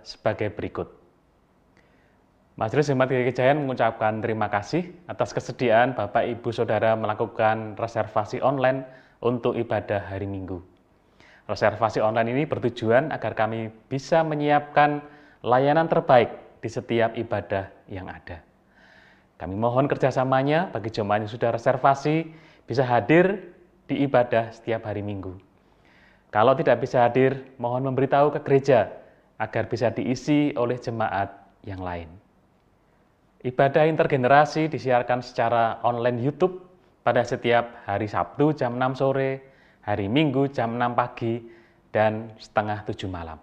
sebagai berikut. Majelis Jemaat Kejayan mengucapkan terima kasih atas kesediaan Bapak Ibu Saudara melakukan reservasi online untuk ibadah hari Minggu. Reservasi online ini bertujuan agar kami bisa menyiapkan layanan terbaik di setiap ibadah yang ada. Kami mohon kerjasamanya bagi jemaat yang sudah reservasi bisa hadir di ibadah setiap hari Minggu. Kalau tidak bisa hadir, mohon memberitahu ke gereja agar bisa diisi oleh jemaat yang lain. Ibadah intergenerasi disiarkan secara online YouTube pada setiap hari Sabtu jam 6 sore, hari Minggu jam 6 pagi, dan setengah 7 malam.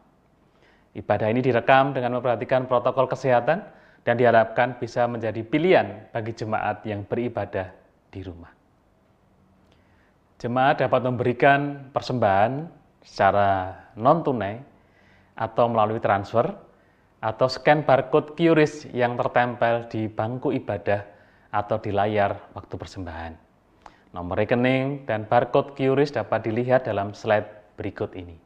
Ibadah ini direkam dengan memperhatikan protokol kesehatan dan diharapkan bisa menjadi pilihan bagi jemaat yang beribadah di rumah. Jemaat dapat memberikan persembahan secara non-tunai atau melalui transfer atau scan barcode QRIS yang tertempel di bangku ibadah atau di layar waktu persembahan. Nomor rekening dan barcode QRIS dapat dilihat dalam slide berikut ini.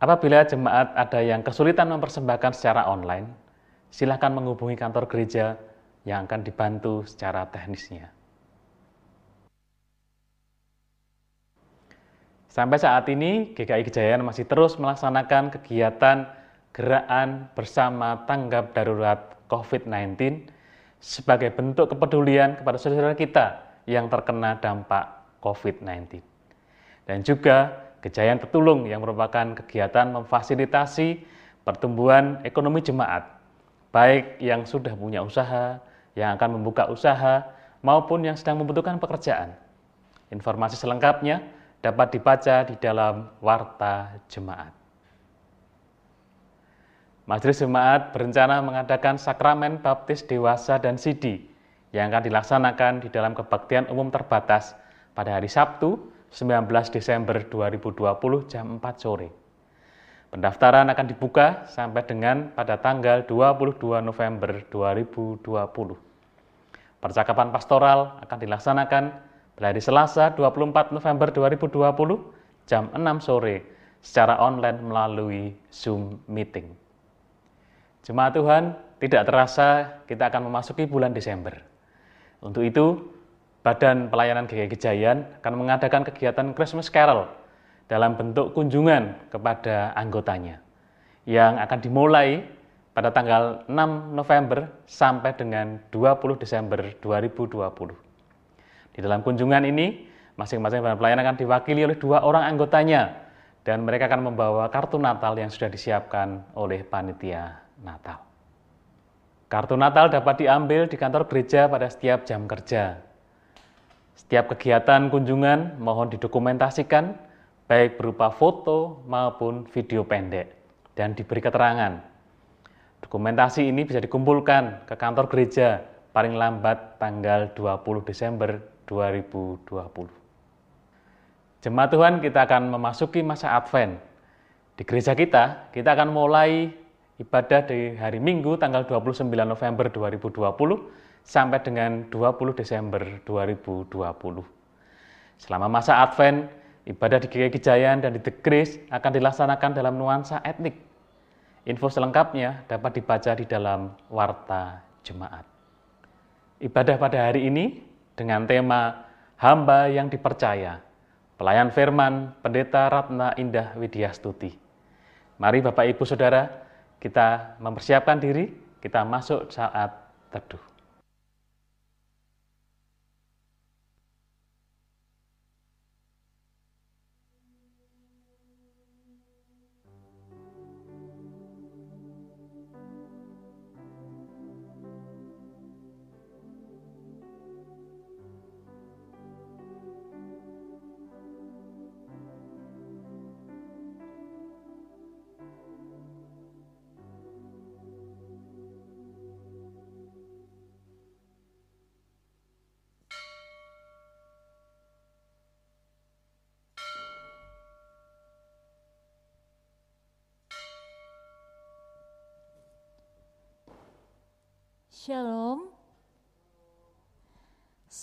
Apabila jemaat ada yang kesulitan mempersembahkan secara online, silakan menghubungi kantor gereja yang akan dibantu secara teknisnya. Sampai saat ini, GKI Kejayaan masih terus melaksanakan kegiatan gerakan bersama tanggap darurat COVID-19 sebagai bentuk kepedulian kepada saudara kita yang terkena dampak COVID-19. Dan juga Kejayaan Tetulung yang merupakan kegiatan memfasilitasi pertumbuhan ekonomi jemaat, baik yang sudah punya usaha, yang akan membuka usaha, maupun yang sedang membutuhkan pekerjaan. Informasi selengkapnya dapat dibaca di dalam Warta Jemaat. Majelis Jemaat berencana mengadakan sakramen baptis dewasa dan sidi yang akan dilaksanakan di dalam kebaktian umum terbatas pada hari Sabtu 19 Desember 2020 jam 4 sore. Pendaftaran akan dibuka sampai dengan pada tanggal 22 November 2020. Percakapan pastoral akan dilaksanakan pada hari Selasa 24 November 2020 jam 6 sore secara online melalui Zoom meeting. Jemaat Tuhan, tidak terasa kita akan memasuki bulan Desember. Untuk itu, Badan Pelayanan GKI Kejayan akan mengadakan kegiatan Christmas Carol dalam bentuk kunjungan kepada anggotanya yang akan dimulai pada tanggal 6 November sampai dengan 20 Desember 2020. Di dalam kunjungan ini, masing-masing badan pelayanan akan diwakili oleh dua orang anggotanya dan mereka akan membawa kartu Natal yang sudah disiapkan oleh panitia Natal. Kartu Natal dapat diambil di kantor gereja pada setiap jam kerja setiap kegiatan kunjungan mohon didokumentasikan baik berupa foto maupun video pendek dan diberi keterangan. Dokumentasi ini bisa dikumpulkan ke kantor gereja paling lambat tanggal 20 Desember 2020. Jemaat Tuhan, kita akan memasuki masa Advent. Di gereja kita, kita akan mulai ibadah di hari Minggu tanggal 29 November 2020 sampai dengan 20 Desember 2020. Selama masa Advent, ibadah di GKI Gejayan dan di The Grace akan dilaksanakan dalam nuansa etnik. Info selengkapnya dapat dibaca di dalam Warta Jemaat. Ibadah pada hari ini dengan tema Hamba yang Dipercaya, Pelayan Firman Pendeta Ratna Indah Widyastuti. Mari Bapak Ibu Saudara, kita mempersiapkan diri, kita masuk saat teduh.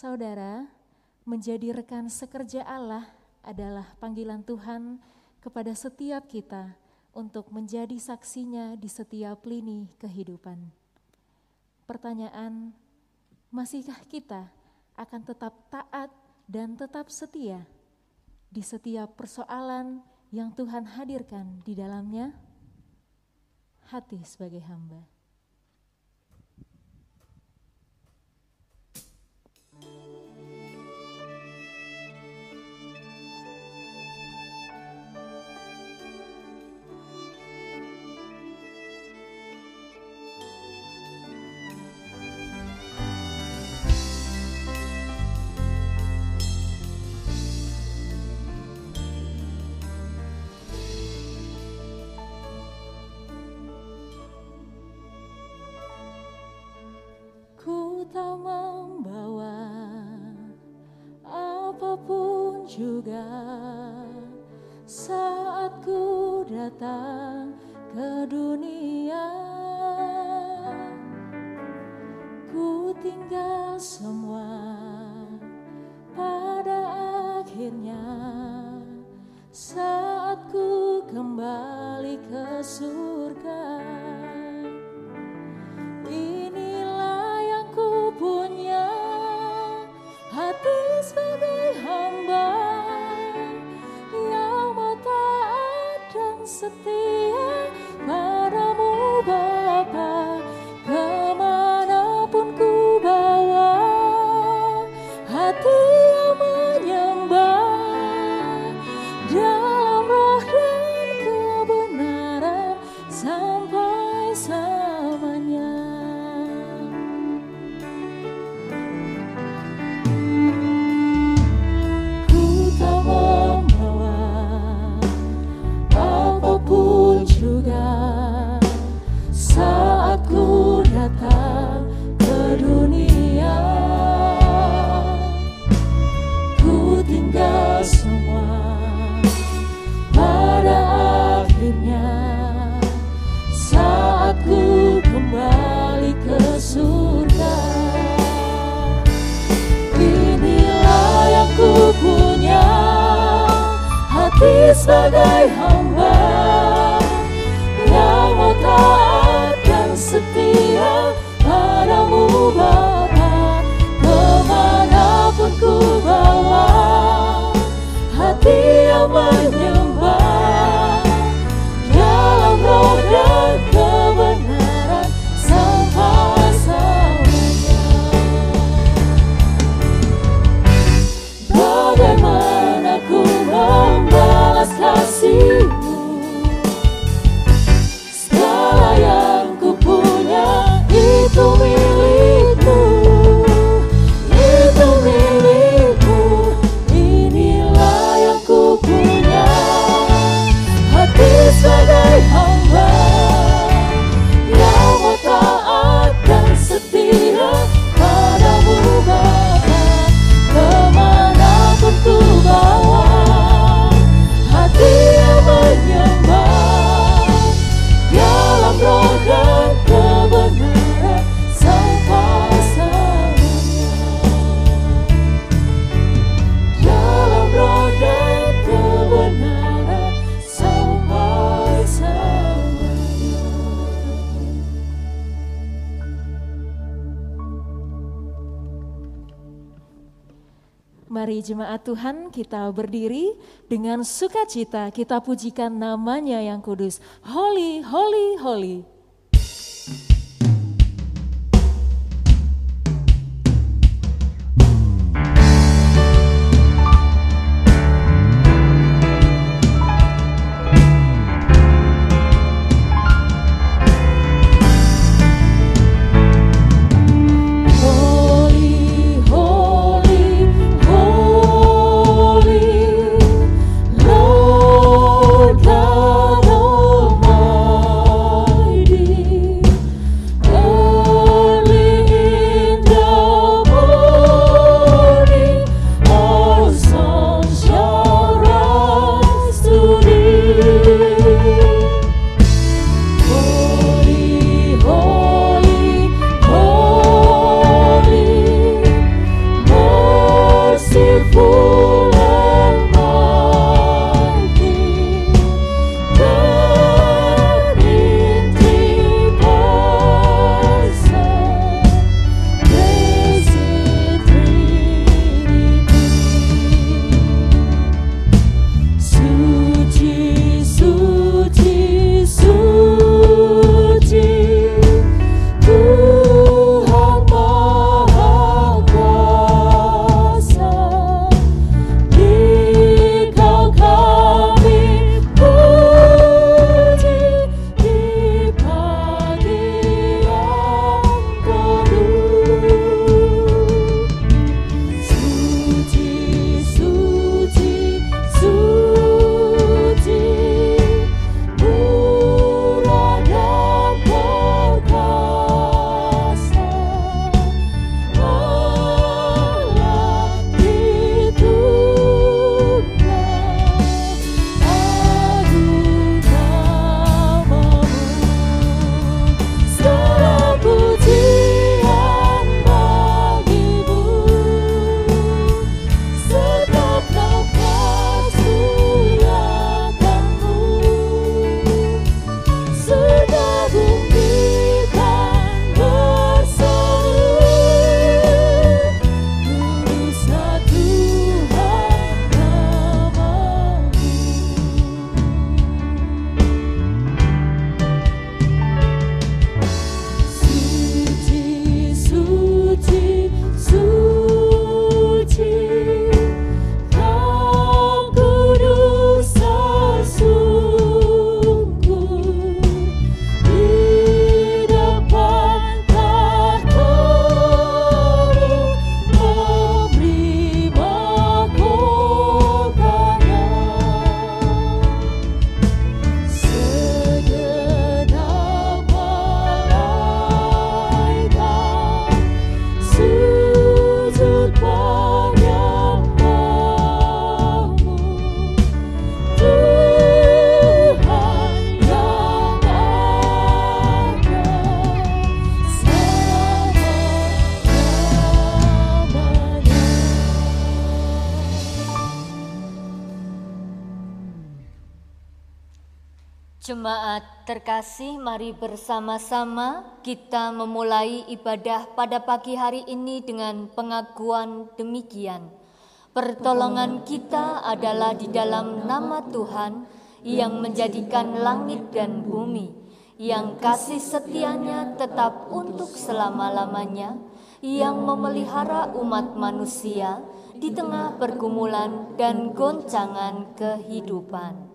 Saudara, menjadi rekan sekerja Allah adalah panggilan Tuhan kepada setiap kita untuk menjadi saksinya di setiap lini kehidupan. Pertanyaan, masihkah kita akan tetap taat dan tetap setia di setiap persoalan yang Tuhan hadirkan di dalamnya? Hati sebagai hamba. Shaddai jemaat Tuhan kita berdiri dengan sukacita kita pujikan namanya yang kudus. Holy, holy, holy. Jemaat terkasih, mari bersama-sama kita memulai ibadah pada pagi hari ini dengan pengakuan demikian. Pertolongan kita adalah di dalam nama Tuhan yang menjadikan langit dan bumi, yang kasih setianya tetap untuk selama-lamanya, yang memelihara umat manusia di tengah pergumulan dan goncangan kehidupan.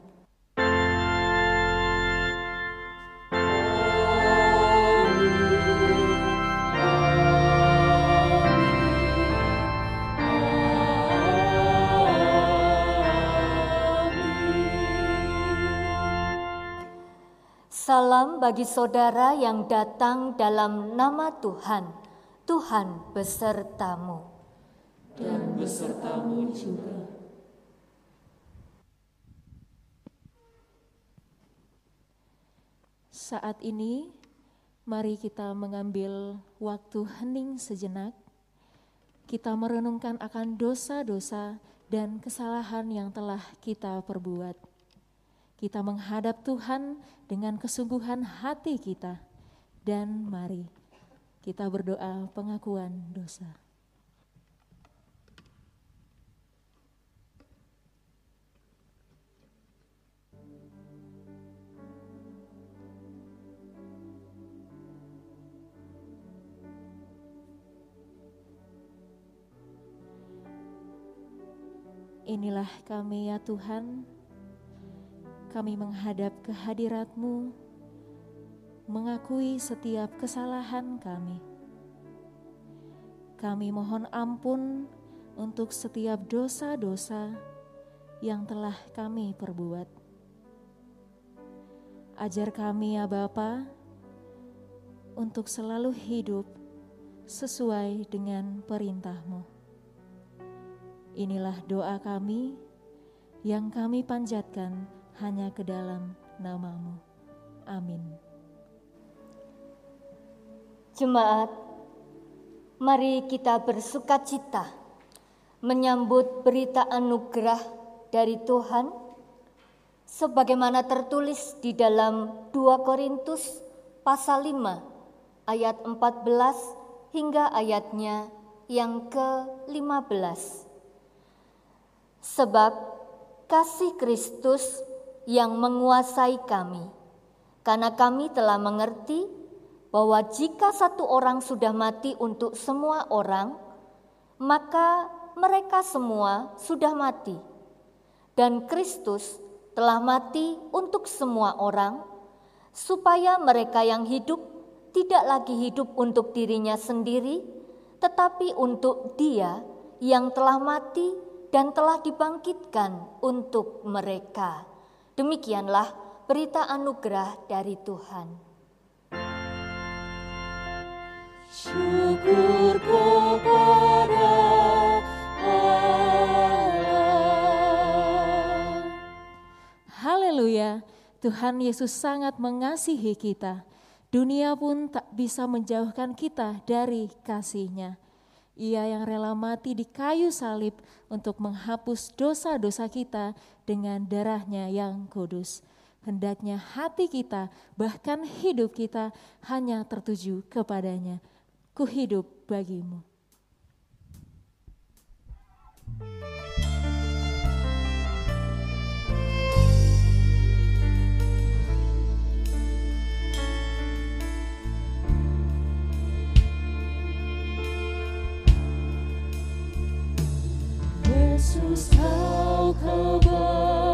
Salam bagi saudara yang datang dalam nama Tuhan. Tuhan besertamu. Dan besertamu juga. Saat ini, mari kita mengambil waktu hening sejenak. Kita merenungkan akan dosa-dosa dan kesalahan yang telah kita perbuat kita menghadap Tuhan dengan kesungguhan hati kita, dan mari kita berdoa pengakuan dosa. Inilah kami ya Tuhan, kami menghadap kehadirat-Mu, mengakui setiap kesalahan kami. Kami mohon ampun untuk setiap dosa-dosa yang telah kami perbuat. Ajar kami ya Bapa, untuk selalu hidup sesuai dengan perintah-Mu. Inilah doa kami yang kami panjatkan hanya ke dalam namamu. Amin. Jemaat, mari kita bersuka cita menyambut berita anugerah dari Tuhan sebagaimana tertulis di dalam 2 Korintus pasal 5 ayat 14 hingga ayatnya yang ke-15. Sebab kasih Kristus yang menguasai kami, karena kami telah mengerti bahwa jika satu orang sudah mati untuk semua orang, maka mereka semua sudah mati, dan Kristus telah mati untuk semua orang, supaya mereka yang hidup tidak lagi hidup untuk dirinya sendiri, tetapi untuk Dia yang telah mati dan telah dibangkitkan untuk mereka. Demikianlah berita anugerah dari Tuhan. Syukur kepada Allah. Haleluya, Tuhan Yesus sangat mengasihi kita. Dunia pun tak bisa menjauhkan kita dari kasihnya. Ia yang rela mati di kayu salib untuk menghapus dosa-dosa kita dengan darahnya yang kudus. Hendaknya hati kita, bahkan hidup kita hanya tertuju kepadanya. Ku hidup bagimu. Yesus tahu kebenaran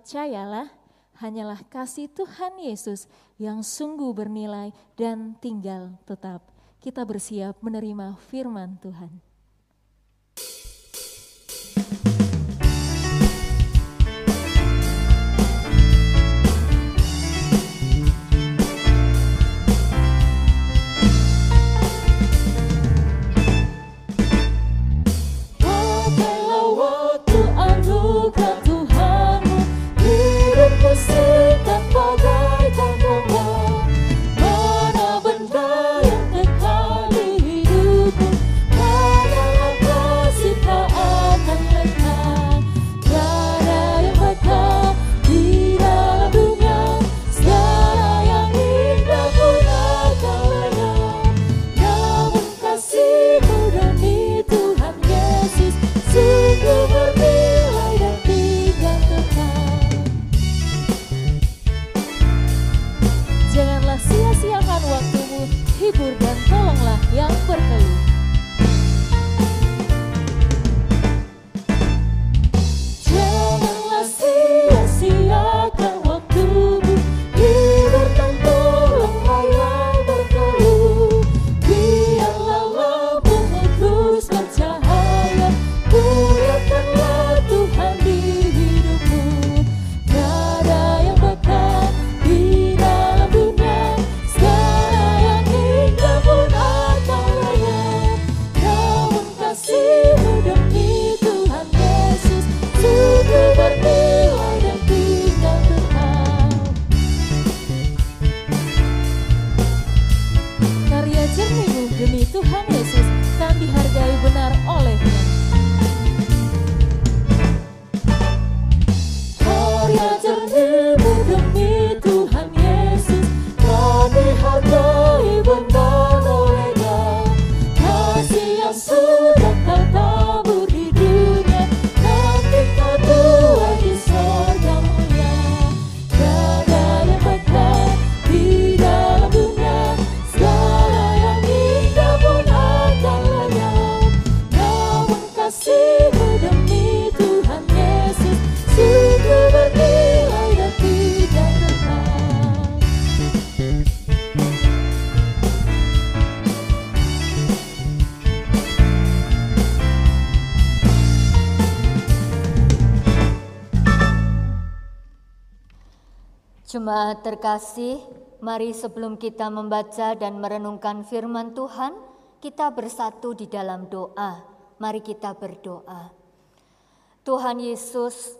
Percayalah, hanyalah kasih Tuhan Yesus yang sungguh bernilai dan tinggal tetap. Kita bersiap menerima firman Tuhan. Terkasih, mari sebelum kita membaca dan merenungkan firman Tuhan, kita bersatu di dalam doa. Mari kita berdoa. Tuhan Yesus,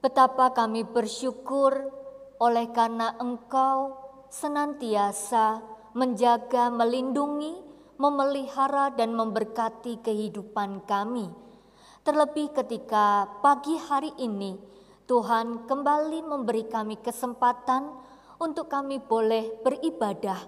betapa kami bersyukur oleh karena Engkau senantiasa menjaga, melindungi, memelihara, dan memberkati kehidupan kami. Terlebih ketika pagi hari ini Tuhan kembali memberi kami kesempatan untuk kami boleh beribadah,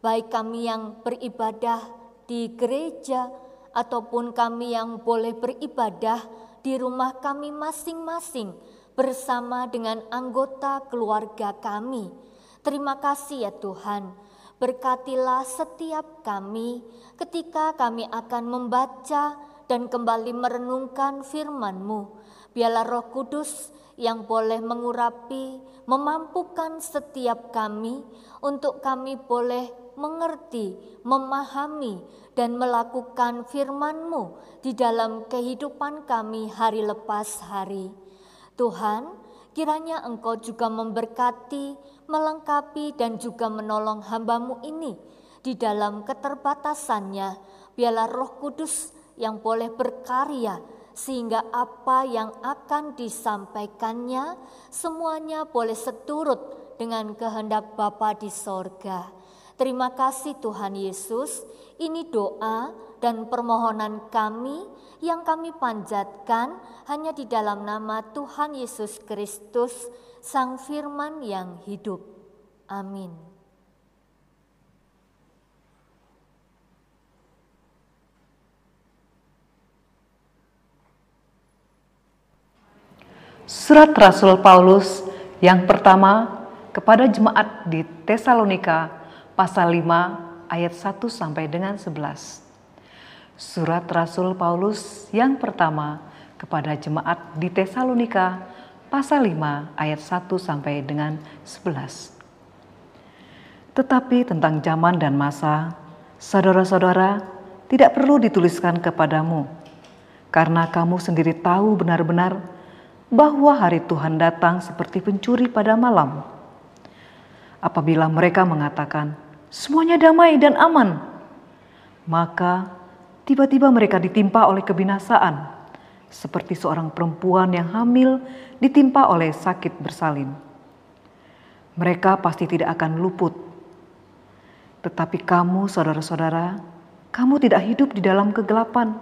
baik kami yang beribadah di gereja ataupun kami yang boleh beribadah di rumah kami masing-masing bersama dengan anggota keluarga kami. Terima kasih ya Tuhan. Berkatilah setiap kami ketika kami akan membaca dan kembali merenungkan firman-Mu. Biarlah Roh Kudus yang boleh mengurapi, memampukan setiap kami untuk kami boleh mengerti, memahami, dan melakukan firman-Mu di dalam kehidupan kami hari lepas hari. Tuhan, kiranya Engkau juga memberkati, melengkapi, dan juga menolong hambamu ini di dalam keterbatasannya. Biarlah roh kudus yang boleh berkarya sehingga apa yang akan disampaikannya semuanya boleh seturut dengan kehendak Bapa di sorga. Terima kasih Tuhan Yesus, ini doa dan permohonan kami yang kami panjatkan hanya di dalam nama Tuhan Yesus Kristus, Sang Firman yang hidup. Amin. Surat Rasul Paulus yang pertama kepada jemaat di Tesalonika pasal 5 ayat 1 sampai dengan 11. Surat Rasul Paulus yang pertama kepada jemaat di Tesalonika pasal 5 ayat 1 sampai dengan 11. Tetapi tentang zaman dan masa, saudara-saudara tidak perlu dituliskan kepadamu, karena kamu sendiri tahu benar-benar bahwa hari Tuhan datang seperti pencuri pada malam. Apabila mereka mengatakan, semuanya damai dan aman, maka tiba-tiba mereka ditimpa oleh kebinasaan, seperti seorang perempuan yang hamil ditimpa oleh sakit bersalin. Mereka pasti tidak akan luput. Tetapi kamu, saudara-saudara, kamu tidak hidup di dalam kegelapan,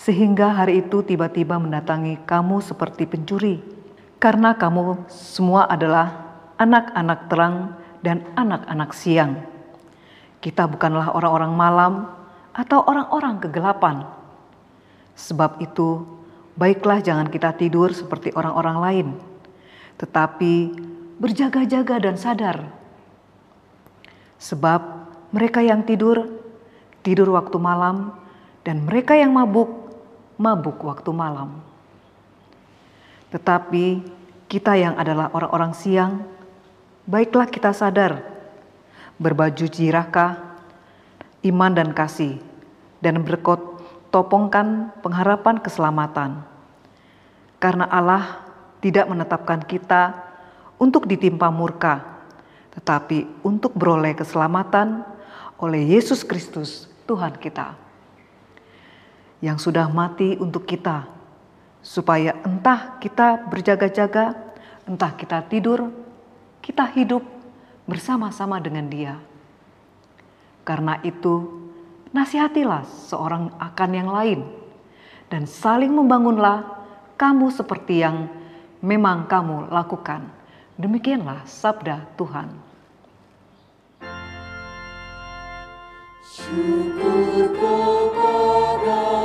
sehingga hari itu tiba-tiba mendatangi kamu seperti pencuri, karena kamu semua adalah anak-anak terang dan anak-anak siang. Kita bukanlah orang-orang malam atau orang-orang kegelapan Sebab itu, baiklah jangan kita tidur seperti orang-orang lain, tetapi berjaga-jaga dan sadar. Sebab mereka yang tidur, tidur waktu malam, dan mereka yang mabuk, mabuk waktu malam. Tetapi kita yang adalah orang-orang siang, baiklah kita sadar, berbaju jirakah, iman dan kasih, dan berkot topongkan pengharapan keselamatan. Karena Allah tidak menetapkan kita untuk ditimpa murka, tetapi untuk beroleh keselamatan oleh Yesus Kristus Tuhan kita. Yang sudah mati untuk kita, supaya entah kita berjaga-jaga, entah kita tidur, kita hidup bersama-sama dengan Dia. Karena itu, Nasihatilah seorang akan yang lain, dan saling membangunlah kamu seperti yang memang kamu lakukan. Demikianlah sabda Tuhan. Syukur kepada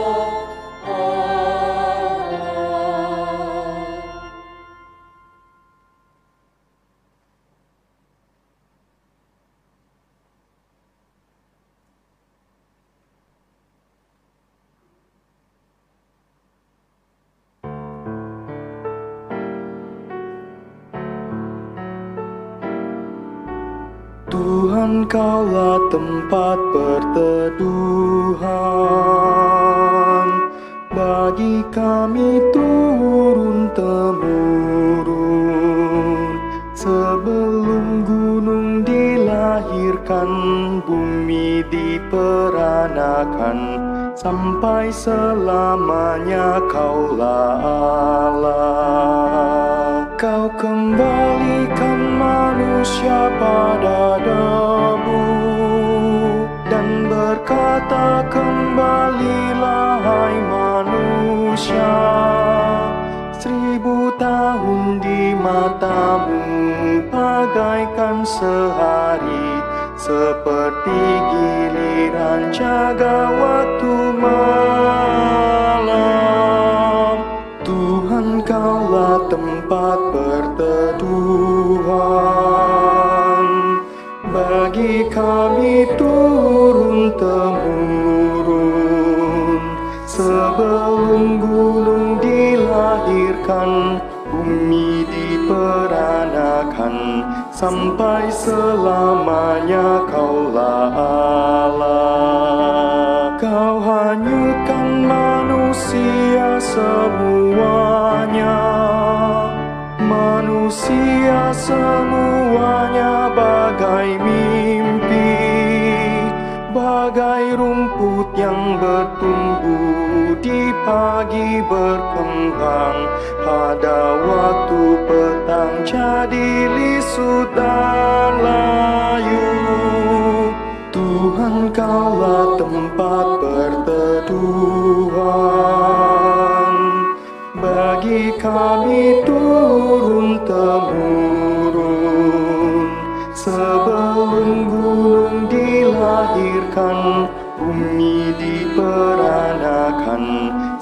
Tuhan kaulah tempat perteduhan. Bagi kami turun temurun. Sebelum gunung dilahirkan Bumi diperanakan. Sampai selamanya kaulah Allah. Kau kembalikan manusia pada debu Dan berkata kembalilah hai manusia Seribu tahun di matamu bagaikan sehari Seperti giliran jaga waktu malam. Tuhan kaulah tempat perteduhan kami turun temurun sebelum gunung dilahirkan bumi diperanakan sampai selamanya kaulah Allah. Kau hanyutkan manusia semuanya manusia semuanya pagi berkembang. Pada waktu petang jadi lisut dan layu. Tuhan kaulah tempat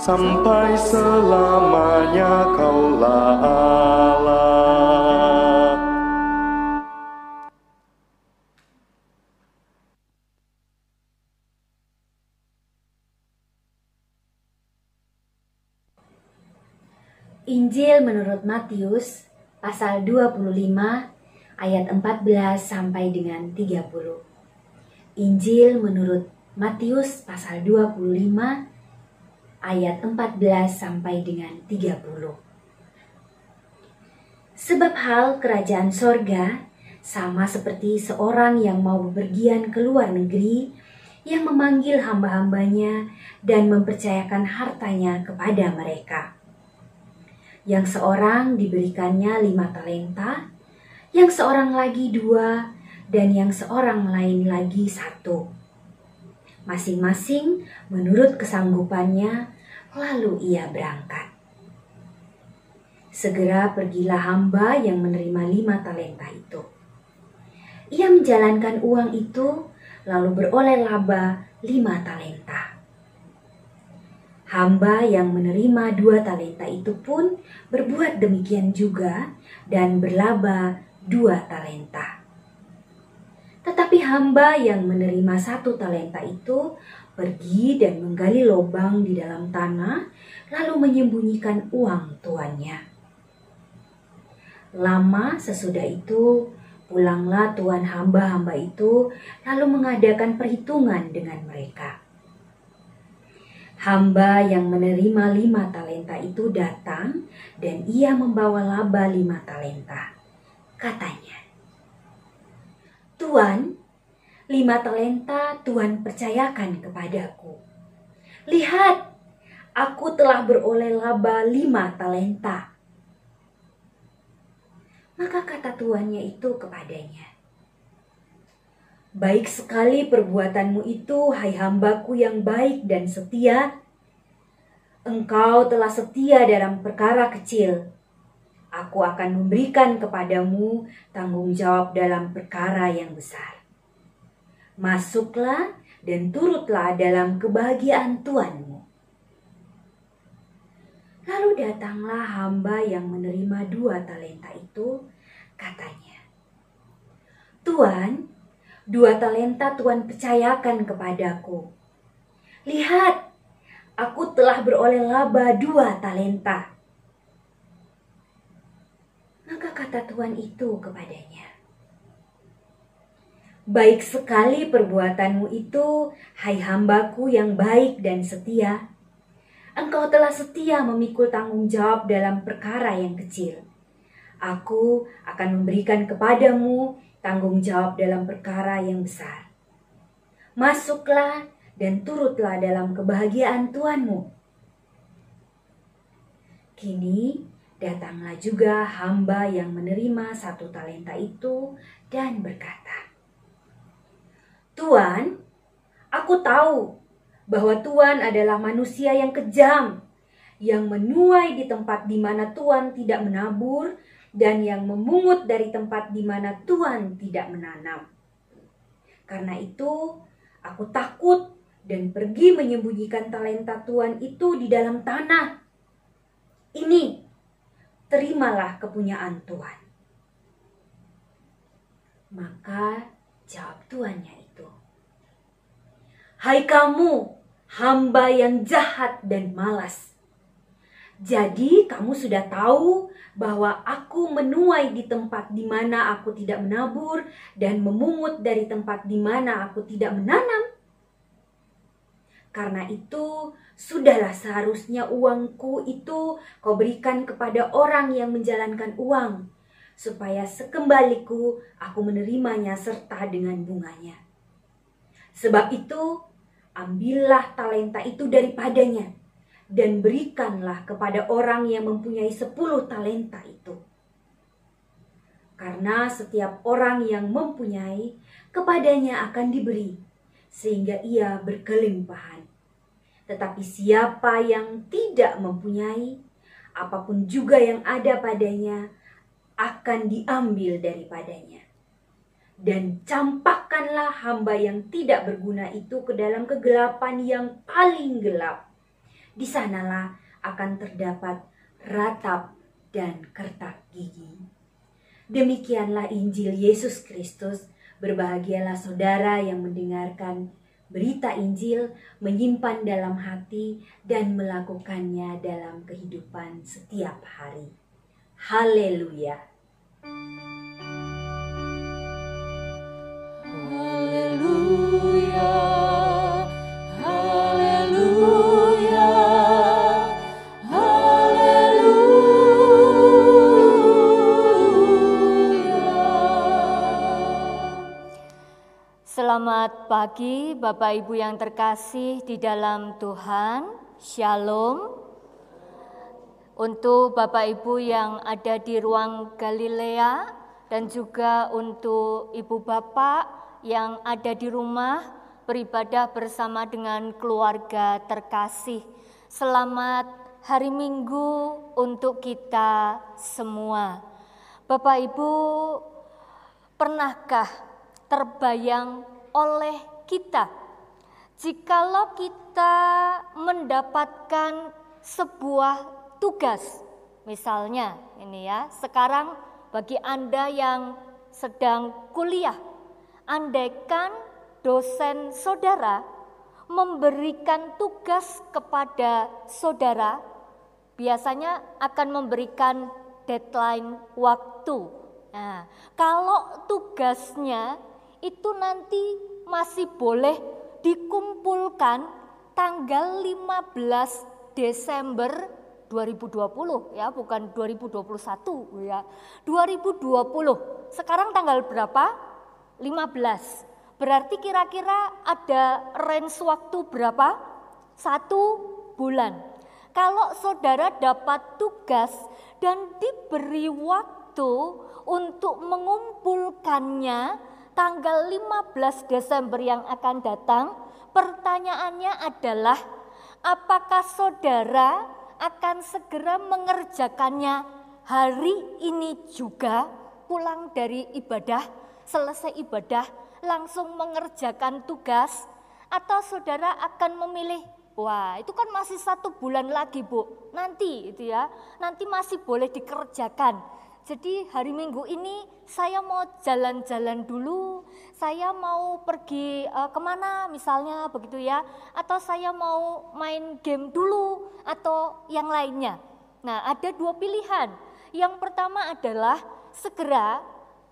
Sampai selamanya kaulah Allah Injil menurut Matius pasal 25 ayat 14 sampai dengan 30. Injil menurut Matius pasal 25 ayat 14 sampai dengan 30. Sebab hal kerajaan sorga sama seperti seorang yang mau bepergian ke luar negeri yang memanggil hamba-hambanya dan mempercayakan hartanya kepada mereka yang seorang diberikannya lima talenta, yang seorang lagi dua, dan yang seorang lain lagi satu. Masing-masing menurut kesanggupannya, lalu ia berangkat. Segera pergilah hamba yang menerima lima talenta itu. Ia menjalankan uang itu, lalu beroleh laba lima talenta. Hamba yang menerima dua talenta itu pun berbuat demikian juga dan berlaba dua talenta. Tetapi hamba yang menerima satu talenta itu pergi dan menggali lubang di dalam tanah, lalu menyembunyikan uang tuannya. Lama sesudah itu, pulanglah tuan hamba-hamba itu, lalu mengadakan perhitungan dengan mereka. Hamba yang menerima lima talenta itu datang dan ia membawa laba lima talenta. Katanya, Tuan, lima talenta Tuhan percayakan kepadaku. Lihat, aku telah beroleh laba lima talenta. Maka kata tuannya itu kepadanya, Baik sekali perbuatanmu itu, hai hambaku yang baik dan setia. Engkau telah setia dalam perkara kecil. Aku akan memberikan kepadamu tanggung jawab dalam perkara yang besar. Masuklah dan turutlah dalam kebahagiaan Tuanmu. Lalu datanglah hamba yang menerima dua talenta itu, katanya, Tuan, Dua talenta Tuhan percayakan kepadaku. Lihat, aku telah beroleh laba dua talenta. Maka kata Tuhan itu kepadanya, Baik sekali perbuatanmu itu, hai hambaku yang baik dan setia. Engkau telah setia memikul tanggung jawab dalam perkara yang kecil. Aku akan memberikan kepadamu tanggung jawab dalam perkara yang besar. Masuklah dan turutlah dalam kebahagiaan Tuhanmu. Kini datanglah juga hamba yang menerima satu talenta itu dan berkata, Tuhan, aku tahu bahwa Tuhan adalah manusia yang kejam, yang menuai di tempat di mana Tuhan tidak menabur dan yang memungut dari tempat di mana Tuhan tidak menanam. Karena itu, aku takut dan pergi menyembunyikan talenta Tuhan itu di dalam tanah. Ini, terimalah kepunyaan Tuhan. Maka jawab tuannya Hai kamu, hamba yang jahat dan malas jadi kamu sudah tahu bahwa aku menuai di tempat di mana aku tidak menabur dan memungut dari tempat di mana aku tidak menanam. Karena itu, sudahlah seharusnya uangku itu kau berikan kepada orang yang menjalankan uang, supaya sekembaliku aku menerimanya serta dengan bunganya. Sebab itu, ambillah talenta itu daripadanya dan berikanlah kepada orang yang mempunyai sepuluh talenta itu. Karena setiap orang yang mempunyai, kepadanya akan diberi, sehingga ia berkelimpahan. Tetapi siapa yang tidak mempunyai, apa pun juga yang ada padanya, akan diambil daripadanya. Dan campakkanlah hamba yang tidak berguna itu ke dalam kegelapan yang paling gelap di sanalah akan terdapat ratap dan kertak gigi. Demikianlah Injil Yesus Kristus. Berbahagialah saudara yang mendengarkan berita Injil, menyimpan dalam hati, dan melakukannya dalam kehidupan setiap hari. Haleluya! Pagi Bapak Ibu yang terkasih di dalam Tuhan. Shalom. Untuk Bapak Ibu yang ada di ruang Galilea dan juga untuk Ibu Bapak yang ada di rumah beribadah bersama dengan keluarga terkasih. Selamat hari Minggu untuk kita semua. Bapak Ibu, pernahkah terbayang oleh kita. Jikalau kita mendapatkan sebuah tugas, misalnya ini ya, sekarang bagi Anda yang sedang kuliah, andaikan dosen saudara memberikan tugas kepada saudara, biasanya akan memberikan deadline waktu. Nah, kalau tugasnya itu nanti masih boleh dikumpulkan tanggal 15 Desember 2020 ya, bukan 2021 ya. 2020. Sekarang tanggal berapa? 15. Berarti kira-kira ada range waktu berapa? Satu bulan. Kalau saudara dapat tugas dan diberi waktu untuk mengumpulkannya, tanggal 15 Desember yang akan datang, pertanyaannya adalah apakah saudara akan segera mengerjakannya hari ini juga pulang dari ibadah, selesai ibadah langsung mengerjakan tugas atau saudara akan memilih Wah, itu kan masih satu bulan lagi, Bu. Nanti itu ya, nanti masih boleh dikerjakan. Jadi hari Minggu ini saya mau jalan-jalan dulu, saya mau pergi uh, ke mana misalnya begitu ya, atau saya mau main game dulu atau yang lainnya. Nah ada dua pilihan. Yang pertama adalah segera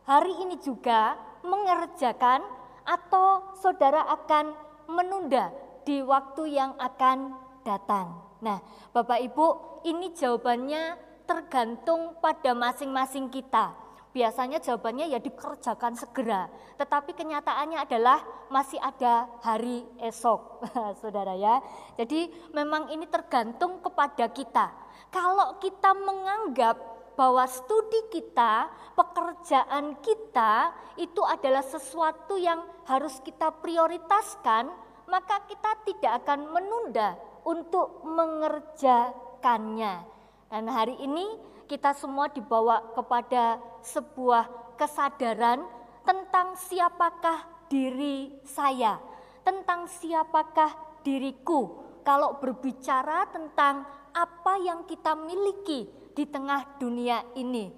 hari ini juga mengerjakan atau saudara akan menunda di waktu yang akan datang. Nah Bapak Ibu ini jawabannya tergantung pada masing-masing kita. Biasanya jawabannya ya dikerjakan segera, tetapi kenyataannya adalah masih ada hari esok, saudara ya. Jadi memang ini tergantung kepada kita. Kalau kita menganggap bahwa studi kita, pekerjaan kita itu adalah sesuatu yang harus kita prioritaskan, maka kita tidak akan menunda untuk mengerjakannya. Dan hari ini kita semua dibawa kepada sebuah kesadaran tentang siapakah diri saya, tentang siapakah diriku. Kalau berbicara tentang apa yang kita miliki di tengah dunia ini,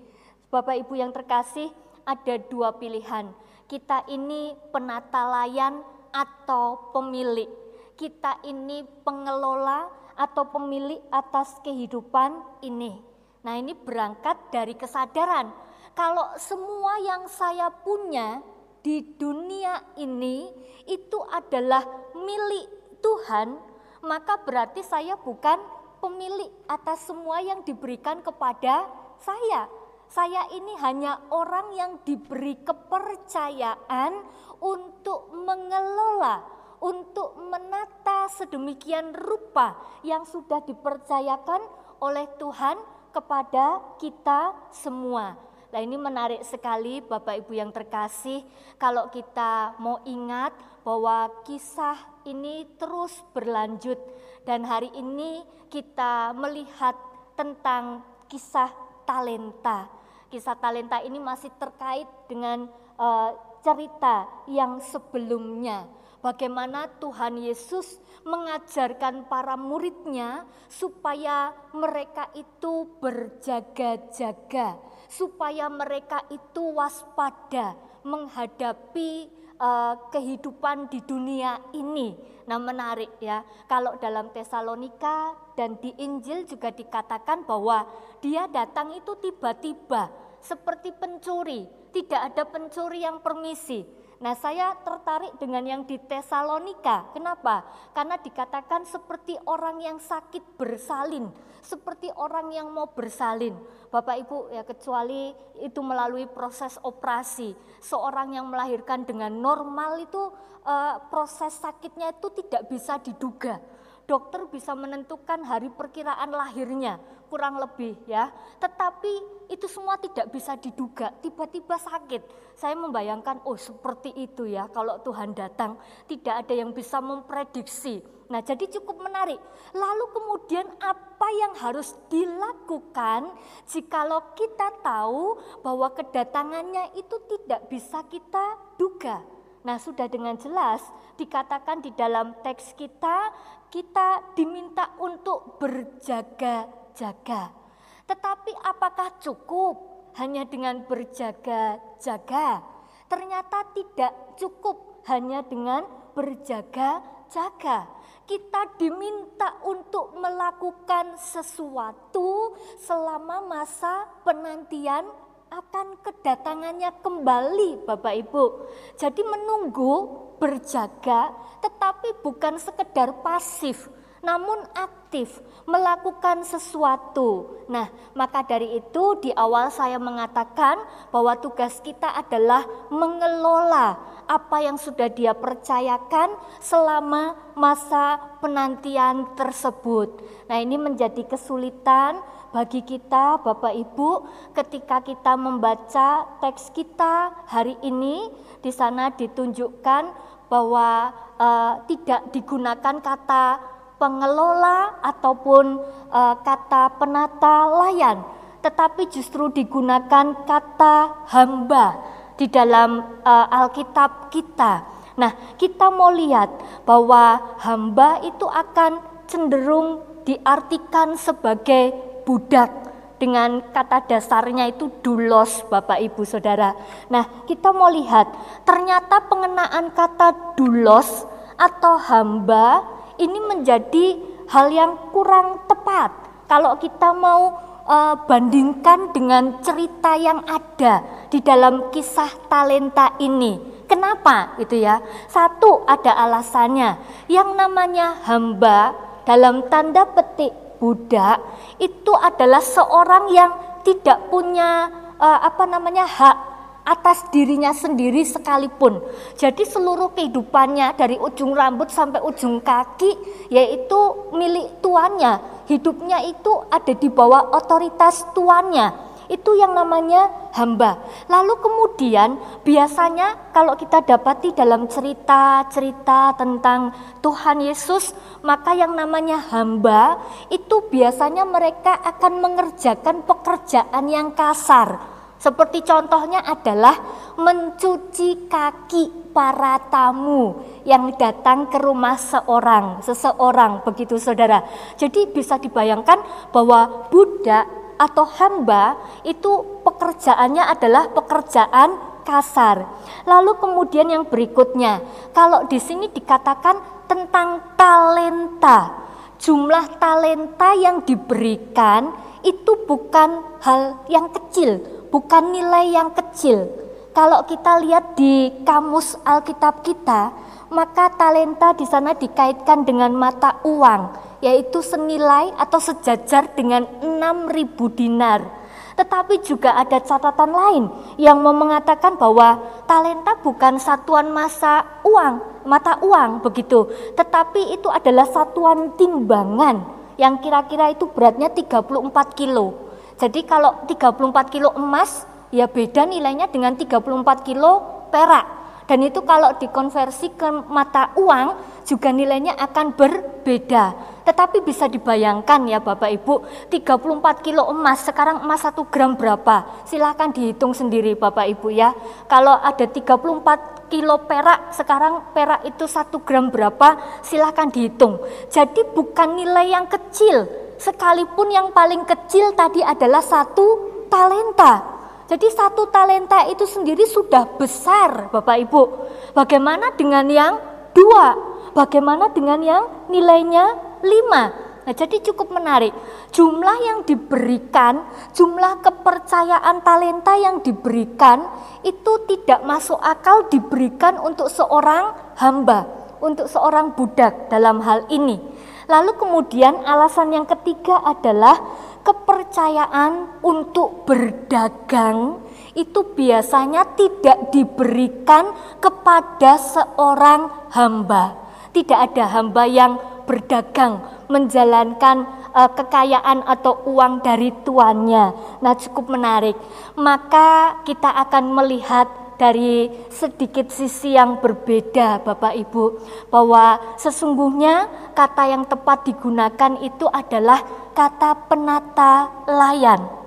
Bapak Ibu yang terkasih, ada dua pilihan. Kita ini penata layan atau pemilik. Kita ini pengelola atau pemilik atas kehidupan ini. Nah, ini berangkat dari kesadaran kalau semua yang saya punya di dunia ini itu adalah milik Tuhan, maka berarti saya bukan pemilik atas semua yang diberikan kepada saya. Saya ini hanya orang yang diberi kepercayaan untuk mengelola untuk menata sedemikian rupa yang sudah dipercayakan oleh Tuhan kepada kita semua. Nah ini menarik sekali Bapak Ibu yang terkasih kalau kita mau ingat bahwa kisah ini terus berlanjut dan hari ini kita melihat tentang kisah talenta. Kisah talenta ini masih terkait dengan uh, cerita yang sebelumnya bagaimana Tuhan Yesus mengajarkan para muridnya supaya mereka itu berjaga-jaga, supaya mereka itu waspada menghadapi uh, kehidupan di dunia ini. Nah, menarik ya. Kalau dalam Tesalonika dan di Injil juga dikatakan bahwa dia datang itu tiba-tiba seperti pencuri, tidak ada pencuri yang permisi Nah, saya tertarik dengan yang di Tesalonika. Kenapa? Karena dikatakan seperti orang yang sakit bersalin, seperti orang yang mau bersalin. Bapak Ibu ya kecuali itu melalui proses operasi. Seorang yang melahirkan dengan normal itu uh, proses sakitnya itu tidak bisa diduga dokter bisa menentukan hari perkiraan lahirnya kurang lebih ya. Tetapi itu semua tidak bisa diduga, tiba-tiba sakit. Saya membayangkan oh seperti itu ya kalau Tuhan datang, tidak ada yang bisa memprediksi. Nah, jadi cukup menarik. Lalu kemudian apa yang harus dilakukan jikalau kita tahu bahwa kedatangannya itu tidak bisa kita duga? Nah, sudah dengan jelas dikatakan di dalam teks kita kita diminta untuk berjaga-jaga. Tetapi apakah cukup hanya dengan berjaga-jaga? Ternyata tidak cukup hanya dengan berjaga-jaga. Kita diminta untuk melakukan sesuatu selama masa penantian akan kedatangannya kembali Bapak Ibu. Jadi menunggu, berjaga, tetapi bukan sekedar pasif, namun aktif melakukan sesuatu. Nah, maka dari itu di awal saya mengatakan bahwa tugas kita adalah mengelola apa yang sudah dia percayakan selama masa penantian tersebut. Nah, ini menjadi kesulitan bagi kita, Bapak Ibu, ketika kita membaca teks kita hari ini, di sana ditunjukkan bahwa uh, tidak digunakan kata pengelola ataupun uh, kata penata layan, tetapi justru digunakan kata hamba di dalam uh, Alkitab kita. Nah, kita mau lihat bahwa hamba itu akan cenderung diartikan sebagai budak dengan kata dasarnya itu dulos Bapak Ibu Saudara. Nah, kita mau lihat ternyata pengenaan kata dulos atau hamba ini menjadi hal yang kurang tepat. Kalau kita mau uh, bandingkan dengan cerita yang ada di dalam kisah talenta ini. Kenapa itu ya? Satu ada alasannya. Yang namanya hamba dalam tanda petik budak itu adalah seorang yang tidak punya uh, apa namanya hak atas dirinya sendiri sekalipun. Jadi seluruh kehidupannya dari ujung rambut sampai ujung kaki yaitu milik tuannya. Hidupnya itu ada di bawah otoritas tuannya itu yang namanya hamba. Lalu kemudian biasanya kalau kita dapati dalam cerita-cerita tentang Tuhan Yesus, maka yang namanya hamba itu biasanya mereka akan mengerjakan pekerjaan yang kasar. Seperti contohnya adalah mencuci kaki para tamu yang datang ke rumah seorang, seseorang begitu saudara. Jadi bisa dibayangkan bahwa budak atau hamba itu pekerjaannya adalah pekerjaan kasar. Lalu kemudian yang berikutnya, kalau di sini dikatakan tentang talenta. Jumlah talenta yang diberikan itu bukan hal yang kecil, bukan nilai yang kecil. Kalau kita lihat di kamus Alkitab kita, maka talenta di sana dikaitkan dengan mata uang yaitu senilai atau sejajar dengan 6000 dinar. Tetapi juga ada catatan lain yang mau mengatakan bahwa talenta bukan satuan masa uang, mata uang begitu, tetapi itu adalah satuan timbangan yang kira-kira itu beratnya 34 kilo. Jadi kalau 34 kilo emas ya beda nilainya dengan 34 kilo perak. Dan itu kalau dikonversi ke mata uang juga nilainya akan berbeda. Tetapi bisa dibayangkan ya Bapak Ibu, 34 kilo emas, sekarang emas 1 gram berapa? Silahkan dihitung sendiri Bapak Ibu ya. Kalau ada 34 kilo perak, sekarang perak itu 1 gram berapa? Silahkan dihitung. Jadi bukan nilai yang kecil, sekalipun yang paling kecil tadi adalah satu talenta. Jadi satu talenta itu sendiri sudah besar Bapak Ibu. Bagaimana dengan yang dua? Bagaimana dengan yang nilainya lima? Nah, jadi cukup menarik. Jumlah yang diberikan, jumlah kepercayaan talenta yang diberikan itu tidak masuk akal diberikan untuk seorang hamba, untuk seorang budak dalam hal ini. Lalu kemudian alasan yang ketiga adalah kepercayaan untuk berdagang itu biasanya tidak diberikan kepada seorang hamba. Tidak ada hamba yang berdagang, menjalankan uh, kekayaan atau uang dari tuannya. Nah, cukup menarik. Maka kita akan melihat dari sedikit sisi yang berbeda Bapak Ibu bahwa sesungguhnya kata yang tepat digunakan itu adalah kata penata layan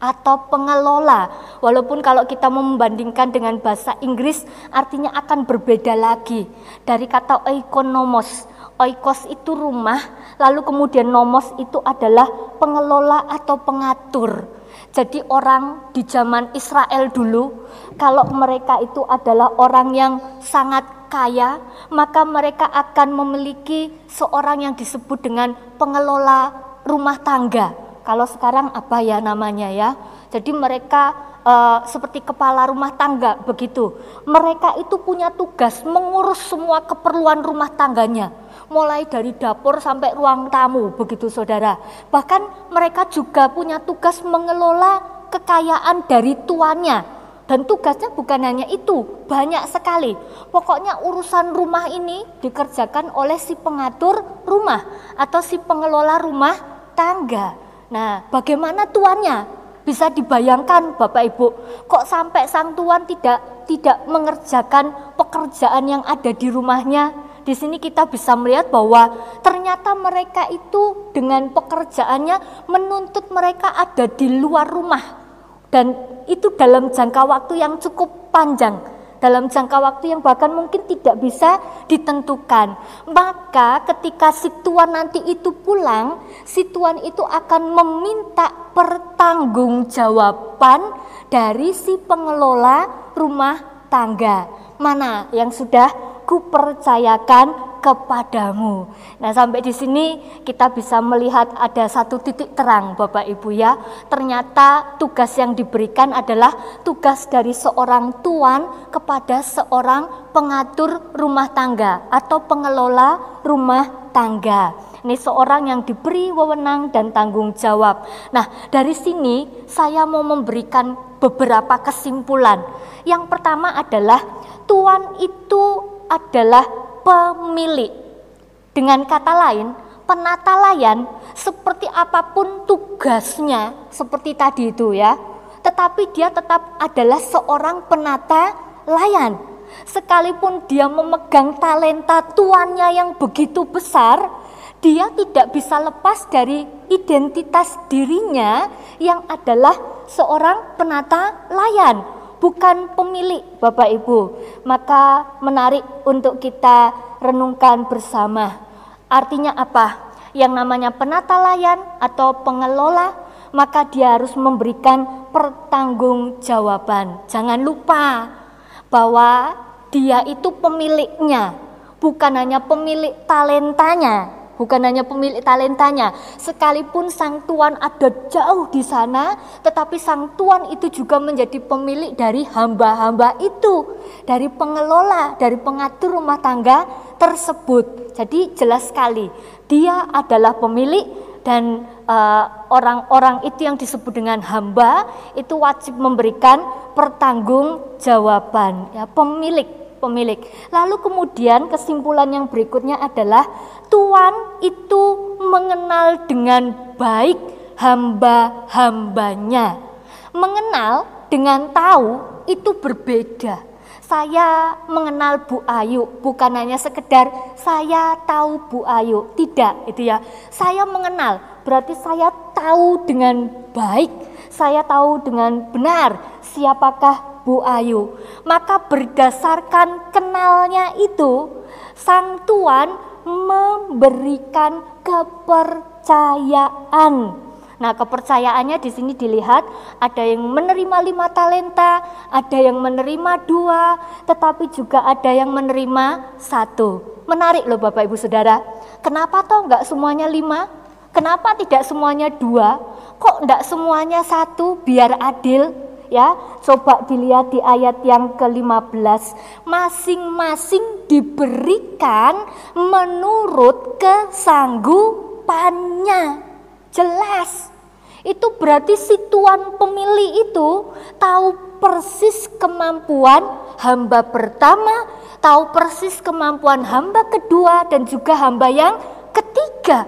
atau pengelola. Walaupun kalau kita membandingkan dengan bahasa Inggris artinya akan berbeda lagi dari kata oikonomos. Oikos itu rumah, lalu kemudian nomos itu adalah pengelola atau pengatur. Jadi orang di zaman Israel dulu, kalau mereka itu adalah orang yang sangat kaya, maka mereka akan memiliki seorang yang disebut dengan pengelola rumah tangga. Kalau sekarang apa ya namanya ya? Jadi mereka uh, seperti kepala rumah tangga begitu. Mereka itu punya tugas mengurus semua keperluan rumah tangganya mulai dari dapur sampai ruang tamu, begitu saudara. Bahkan mereka juga punya tugas mengelola kekayaan dari tuannya. Dan tugasnya bukan hanya itu, banyak sekali. Pokoknya urusan rumah ini dikerjakan oleh si pengatur rumah atau si pengelola rumah tangga. Nah, bagaimana tuannya? Bisa dibayangkan Bapak Ibu, kok sampai sang tuan tidak tidak mengerjakan pekerjaan yang ada di rumahnya? Di sini kita bisa melihat bahwa ternyata mereka itu dengan pekerjaannya menuntut mereka ada di luar rumah dan itu dalam jangka waktu yang cukup panjang dalam jangka waktu yang bahkan mungkin tidak bisa ditentukan. Maka ketika si tuan nanti itu pulang, si tuan itu akan meminta pertanggungjawaban dari si pengelola rumah tangga. Mana yang sudah kupercayakan kepadamu. Nah, sampai di sini kita bisa melihat ada satu titik terang Bapak Ibu ya. Ternyata tugas yang diberikan adalah tugas dari seorang tuan kepada seorang pengatur rumah tangga atau pengelola rumah tangga. Ini seorang yang diberi wewenang dan tanggung jawab. Nah, dari sini saya mau memberikan beberapa kesimpulan. Yang pertama adalah tuan itu adalah pemilik. Dengan kata lain, penata layan seperti apa pun tugasnya, seperti tadi itu ya, tetapi dia tetap adalah seorang penata layan. Sekalipun dia memegang talenta tuannya yang begitu besar, dia tidak bisa lepas dari identitas dirinya yang adalah seorang penata layan bukan pemilik Bapak Ibu. Maka menarik untuk kita renungkan bersama. Artinya apa? Yang namanya penata layan atau pengelola, maka dia harus memberikan pertanggungjawaban. Jangan lupa bahwa dia itu pemiliknya, bukan hanya pemilik talentanya, bukan hanya pemilik talentanya. Sekalipun sang tuan ada jauh di sana, tetapi sang tuan itu juga menjadi pemilik dari hamba-hamba itu, dari pengelola, dari pengatur rumah tangga tersebut. Jadi jelas sekali, dia adalah pemilik dan eh, orang-orang uh, itu yang disebut dengan hamba itu wajib memberikan pertanggungjawaban ya pemilik pemilik. Lalu kemudian kesimpulan yang berikutnya adalah Tuhan itu mengenal dengan baik hamba-hambanya. Mengenal dengan tahu itu berbeda. Saya mengenal Bu Ayu bukan hanya sekedar saya tahu Bu Ayu, tidak itu ya. Saya mengenal berarti saya tahu dengan baik, saya tahu dengan benar siapakah Bu Ayu. Maka berdasarkan kenalnya itu, sang tuan memberikan kepercayaan Nah, kepercayaannya di sini dilihat ada yang menerima lima talenta, ada yang menerima dua, tetapi juga ada yang menerima satu. Menarik loh Bapak Ibu Saudara. Kenapa toh nggak semuanya lima? Kenapa tidak semuanya dua? Kok nggak semuanya satu biar adil? Ya, coba dilihat di ayat yang ke-15. Masing-masing diberikan menurut kesanggupannya. Jelas. Itu berarti si tuan pemilih itu tahu persis kemampuan hamba pertama, tahu persis kemampuan hamba kedua dan juga hamba yang ketiga.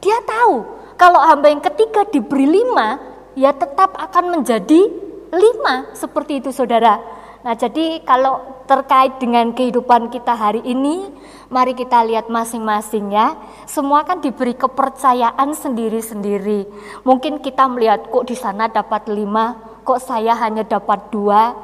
Dia tahu kalau hamba yang ketiga diberi lima, ya tetap akan menjadi lima seperti itu saudara. Nah jadi kalau terkait dengan kehidupan kita hari ini, mari kita lihat masing-masing ya. Semua kan diberi kepercayaan sendiri-sendiri. Mungkin kita melihat kok di sana dapat lima, kok saya hanya dapat dua.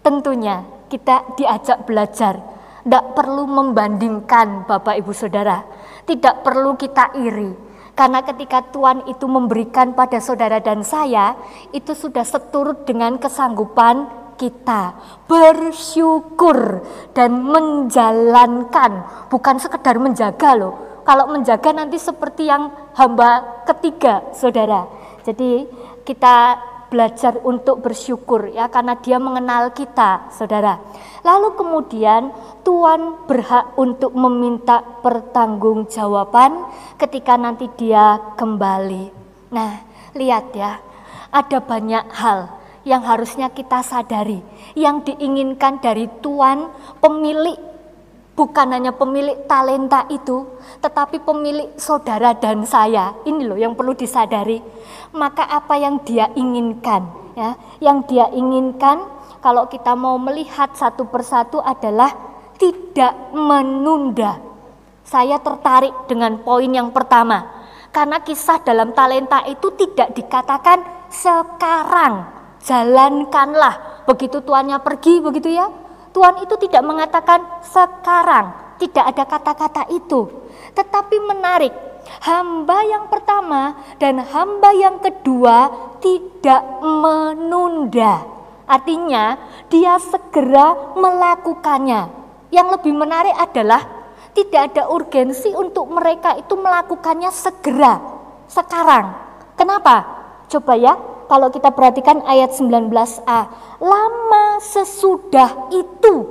Tentunya kita diajak belajar. Tidak perlu membandingkan Bapak Ibu Saudara. Tidak perlu kita iri. Karena ketika Tuhan itu memberikan pada saudara dan saya, itu sudah seturut dengan kesanggupan kita. Bersyukur dan menjalankan. Bukan sekedar menjaga loh. Kalau menjaga nanti seperti yang hamba ketiga saudara. Jadi kita belajar untuk bersyukur ya karena dia mengenal kita saudara. Lalu kemudian Tuhan berhak untuk meminta pertanggungjawaban ketika nanti dia kembali. Nah lihat ya ada banyak hal yang harusnya kita sadari, yang diinginkan dari Tuhan pemilik bukan hanya pemilik talenta itu, tetapi pemilik saudara dan saya. Ini loh yang perlu disadari. Maka apa yang dia inginkan, ya, yang dia inginkan kalau kita mau melihat satu persatu adalah tidak menunda. Saya tertarik dengan poin yang pertama, karena kisah dalam talenta itu tidak dikatakan sekarang, jalankanlah. Begitu tuannya pergi begitu ya. Tuhan itu tidak mengatakan sekarang, tidak ada kata-kata itu. Tetapi menarik, hamba yang pertama dan hamba yang kedua tidak menunda. Artinya dia segera melakukannya. Yang lebih menarik adalah tidak ada urgensi untuk mereka itu melakukannya segera, sekarang. Kenapa? Coba ya, kalau kita perhatikan ayat 19a, lama sesudah itu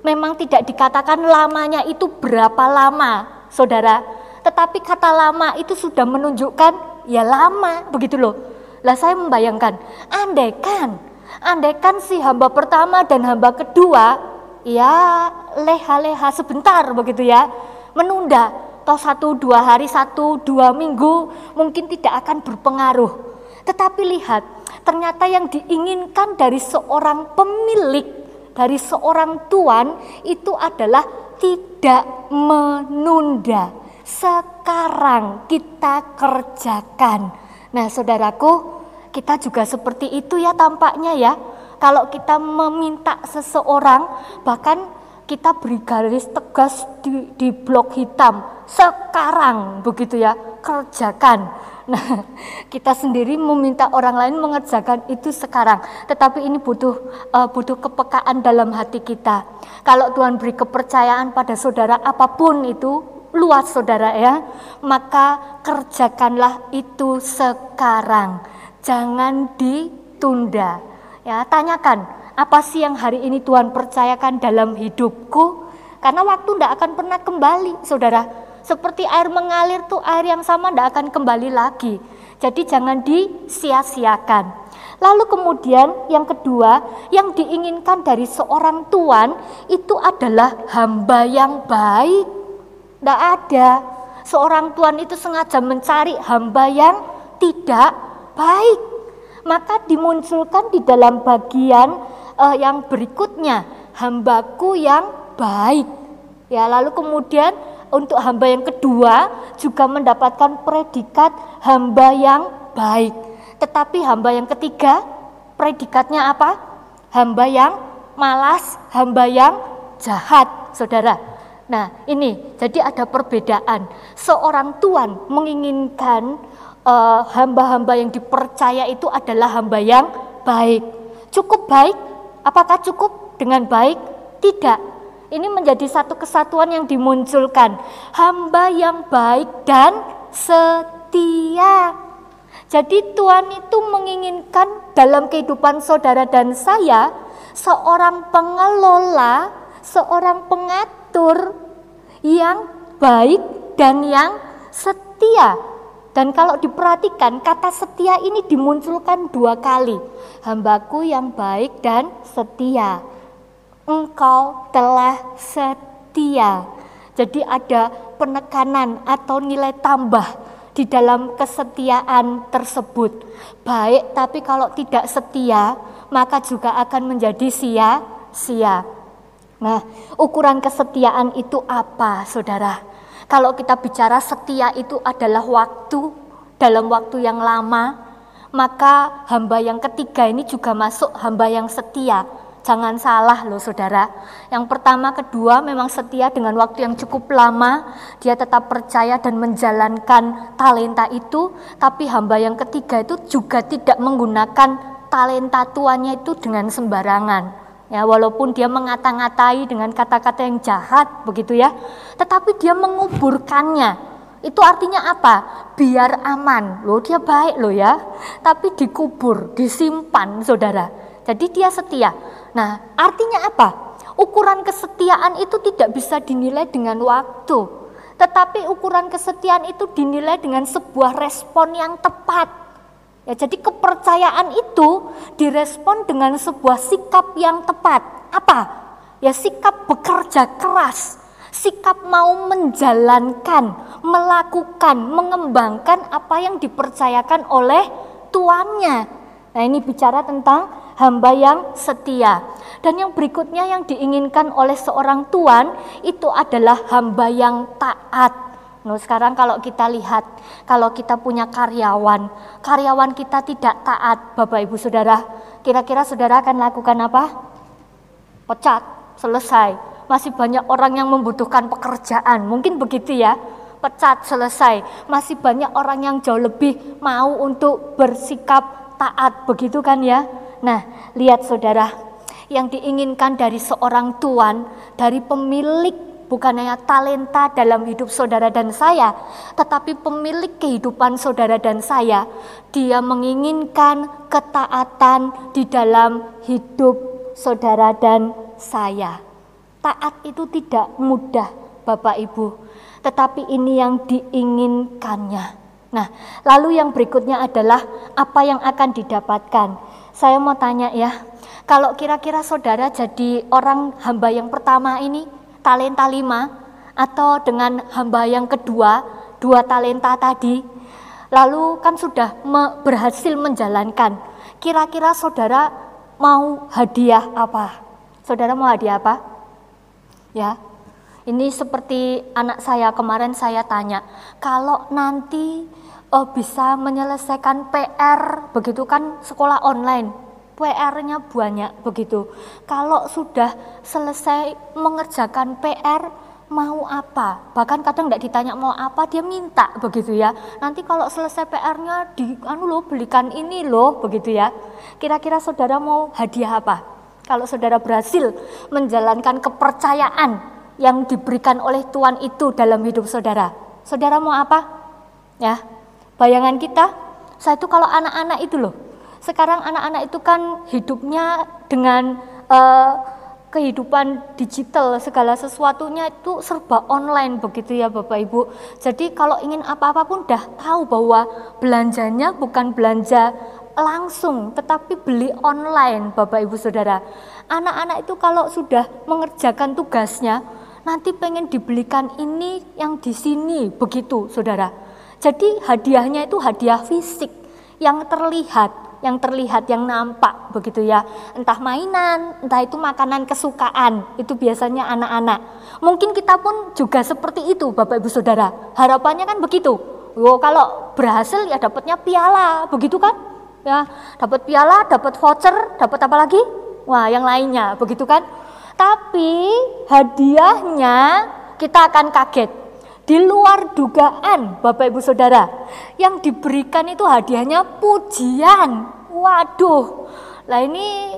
memang tidak dikatakan lamanya itu berapa lama, Saudara. Tetapi kata lama itu sudah menunjukkan ya lama, begitu loh. Lah saya membayangkan, andaikan andaikan si hamba pertama dan hamba kedua ya leha-leha sebentar begitu ya, menunda toh satu dua hari satu dua minggu mungkin tidak akan berpengaruh tetapi lihat, ternyata yang diinginkan dari seorang pemilik, dari seorang tuan itu adalah tidak menunda. Sekarang kita kerjakan. Nah, saudaraku, kita juga seperti itu ya tampaknya ya. Kalau kita meminta seseorang, bahkan kita beri garis tegas di, di blok hitam. Sekarang begitu ya, kerjakan. Nah, kita sendiri meminta orang lain mengerjakan itu sekarang, tetapi ini butuh uh, butuh kepekaan dalam hati kita. Kalau Tuhan beri kepercayaan pada saudara apa pun itu luas saudara ya, maka kerjakanlah itu sekarang. Jangan ditunda. Ya, tanyakan, apa sih yang hari ini Tuhan percayakan dalam hidupku? Karena waktu tidak akan pernah kembali, saudara seperti air mengalir tuh air yang sama tidak akan kembali lagi. Jadi jangan disia-siakan. Lalu kemudian yang kedua, yang diinginkan dari seorang tuan itu adalah hamba yang baik. Tidak ada. Seorang tuan itu sengaja mencari hamba yang tidak baik. Maka dimunculkan di dalam bagian uh, yang berikutnya, hambaku yang baik. Ya, lalu kemudian untuk hamba yang kedua juga mendapatkan predikat hamba yang baik. Tetapi hamba yang ketiga predikatnya apa? Hamba yang malas, hamba yang jahat, saudara. Nah, ini jadi ada perbedaan. Seorang tuan menginginkan eh, hamba-hamba yang dipercaya itu adalah hamba yang baik. Cukup baik? Apakah cukup dengan baik? Tidak. Ini menjadi satu kesatuan yang dimunculkan. Hamba yang baik dan setia. Jadi Tuhan itu menginginkan dalam kehidupan saudara dan saya seorang pengelola, seorang pengatur yang baik dan yang setia. Dan kalau diperhatikan kata setia ini dimunculkan dua kali. Hambaku yang baik dan setia. Engkau telah setia. Jadi ada penekanan atau nilai tambah di dalam kesetiaan tersebut. Baik, tapi kalau tidak setia, maka juga akan menjadi sia-sia. Nah, ukuran kesetiaan itu apa, saudara? Kalau kita bicara setia itu adalah waktu dalam waktu yang lama, maka hamba yang ketiga ini juga masuk hamba yang setia. Jangan salah loh saudara. Yang pertama, kedua memang setia dengan waktu yang cukup lama. Dia tetap percaya dan menjalankan talenta itu. Tapi hamba yang ketiga itu juga tidak menggunakan talenta tuannya itu dengan sembarangan Ya, walaupun dia mengata-ngatai dengan kata-kata yang jahat begitu ya, tetapi dia menguburkannya. Itu artinya apa? Biar aman. Loh, dia baik loh ya. Tapi dikubur, disimpan, Saudara. Jadi dia setia. Nah, artinya apa? Ukuran kesetiaan itu tidak bisa dinilai dengan waktu. Tetapi ukuran kesetiaan itu dinilai dengan sebuah respon yang tepat Ya, jadi kepercayaan itu direspon dengan sebuah sikap yang tepat. Apa? Ya sikap bekerja keras, sikap mau menjalankan, melakukan, mengembangkan apa yang dipercayakan oleh tuannya. Nah, ini bicara tentang hamba yang setia. Dan yang berikutnya yang diinginkan oleh seorang tuan itu adalah hamba yang taat. Nah, sekarang kalau kita lihat, kalau kita punya karyawan, karyawan kita tidak taat, Bapak Ibu Saudara, kira-kira Saudara akan lakukan apa? Pecat, selesai. Masih banyak orang yang membutuhkan pekerjaan, mungkin begitu ya. Pecat, selesai. Masih banyak orang yang jauh lebih mau untuk bersikap taat, begitu kan ya? Nah, lihat Saudara, yang diinginkan dari seorang tuan, dari pemilik bukan hanya talenta dalam hidup saudara dan saya, tetapi pemilik kehidupan saudara dan saya. Dia menginginkan ketaatan di dalam hidup saudara dan saya. Taat itu tidak mudah, Bapak Ibu, tetapi ini yang diinginkannya. Nah, lalu yang berikutnya adalah apa yang akan didapatkan. Saya mau tanya ya, kalau kira-kira saudara jadi orang hamba yang pertama ini, talenta lima atau dengan hamba yang kedua dua talenta tadi lalu kan sudah me berhasil menjalankan kira-kira saudara mau hadiah apa? Saudara mau hadiah apa? Ya ini seperti anak saya kemarin saya tanya kalau nanti oh, bisa menyelesaikan PR begitu kan sekolah online PR-nya banyak begitu. Kalau sudah selesai mengerjakan PR, mau apa? Bahkan kadang tidak ditanya mau apa, dia minta begitu ya. Nanti kalau selesai PR-nya di anu loh belikan ini loh begitu ya. Kira-kira saudara mau hadiah apa? Kalau saudara berhasil menjalankan kepercayaan yang diberikan oleh Tuhan itu dalam hidup saudara. Saudara mau apa? Ya. Bayangan kita, saya itu kalau anak-anak itu loh, sekarang anak-anak itu kan hidupnya dengan uh, kehidupan digital segala sesuatunya itu serba online begitu ya Bapak Ibu. Jadi kalau ingin apa-apa pun dah tahu bahwa belanjanya bukan belanja langsung tetapi beli online Bapak Ibu Saudara. Anak-anak itu kalau sudah mengerjakan tugasnya nanti pengen dibelikan ini yang di sini begitu Saudara. Jadi hadiahnya itu hadiah fisik yang terlihat yang terlihat, yang nampak begitu ya. Entah mainan, entah itu makanan kesukaan, itu biasanya anak-anak. Mungkin kita pun juga seperti itu Bapak Ibu Saudara. Harapannya kan begitu. Oh, kalau berhasil ya dapatnya piala, begitu kan? Ya, dapat piala, dapat voucher, dapat apa lagi? Wah, yang lainnya, begitu kan? Tapi hadiahnya kita akan kaget. Di luar dugaan, Bapak Ibu Saudara, yang diberikan itu hadiahnya pujian. Waduh, lah ini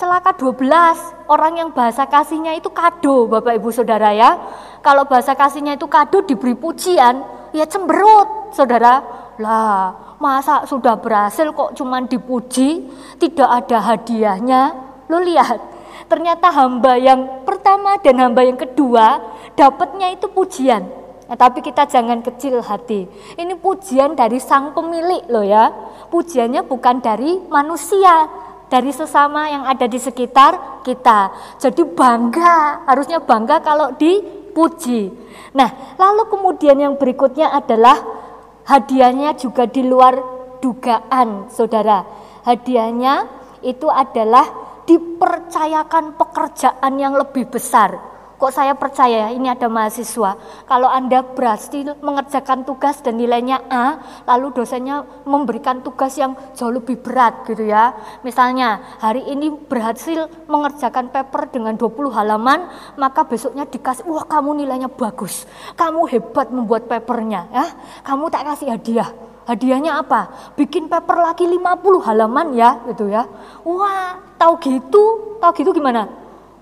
celaka 12 orang yang bahasa kasihnya itu kado Bapak Ibu Saudara ya. Kalau bahasa kasihnya itu kado diberi pujian, ya cemberut Saudara. Lah, masa sudah berhasil kok cuman dipuji, tidak ada hadiahnya? Lo lihat, ternyata hamba yang pertama dan hamba yang kedua dapatnya itu pujian. Nah, tapi kita jangan kecil hati. Ini pujian dari sang pemilik loh ya. Pujiannya bukan dari manusia, dari sesama yang ada di sekitar kita. Jadi bangga, harusnya bangga kalau dipuji. Nah, lalu kemudian yang berikutnya adalah hadiahnya juga di luar dugaan, Saudara. Hadiahnya itu adalah dipercayakan pekerjaan yang lebih besar Kok saya percaya ini ada mahasiswa. Kalau Anda berhasil mengerjakan tugas dan nilainya A, lalu dosennya memberikan tugas yang jauh lebih berat gitu ya. Misalnya hari ini berhasil mengerjakan paper dengan 20 halaman, maka besoknya dikasih, wah kamu nilainya bagus. Kamu hebat membuat papernya ya. Kamu tak kasih hadiah. Hadiahnya apa? Bikin paper lagi 50 halaman ya gitu ya. Wah, tahu gitu, tahu gitu gimana?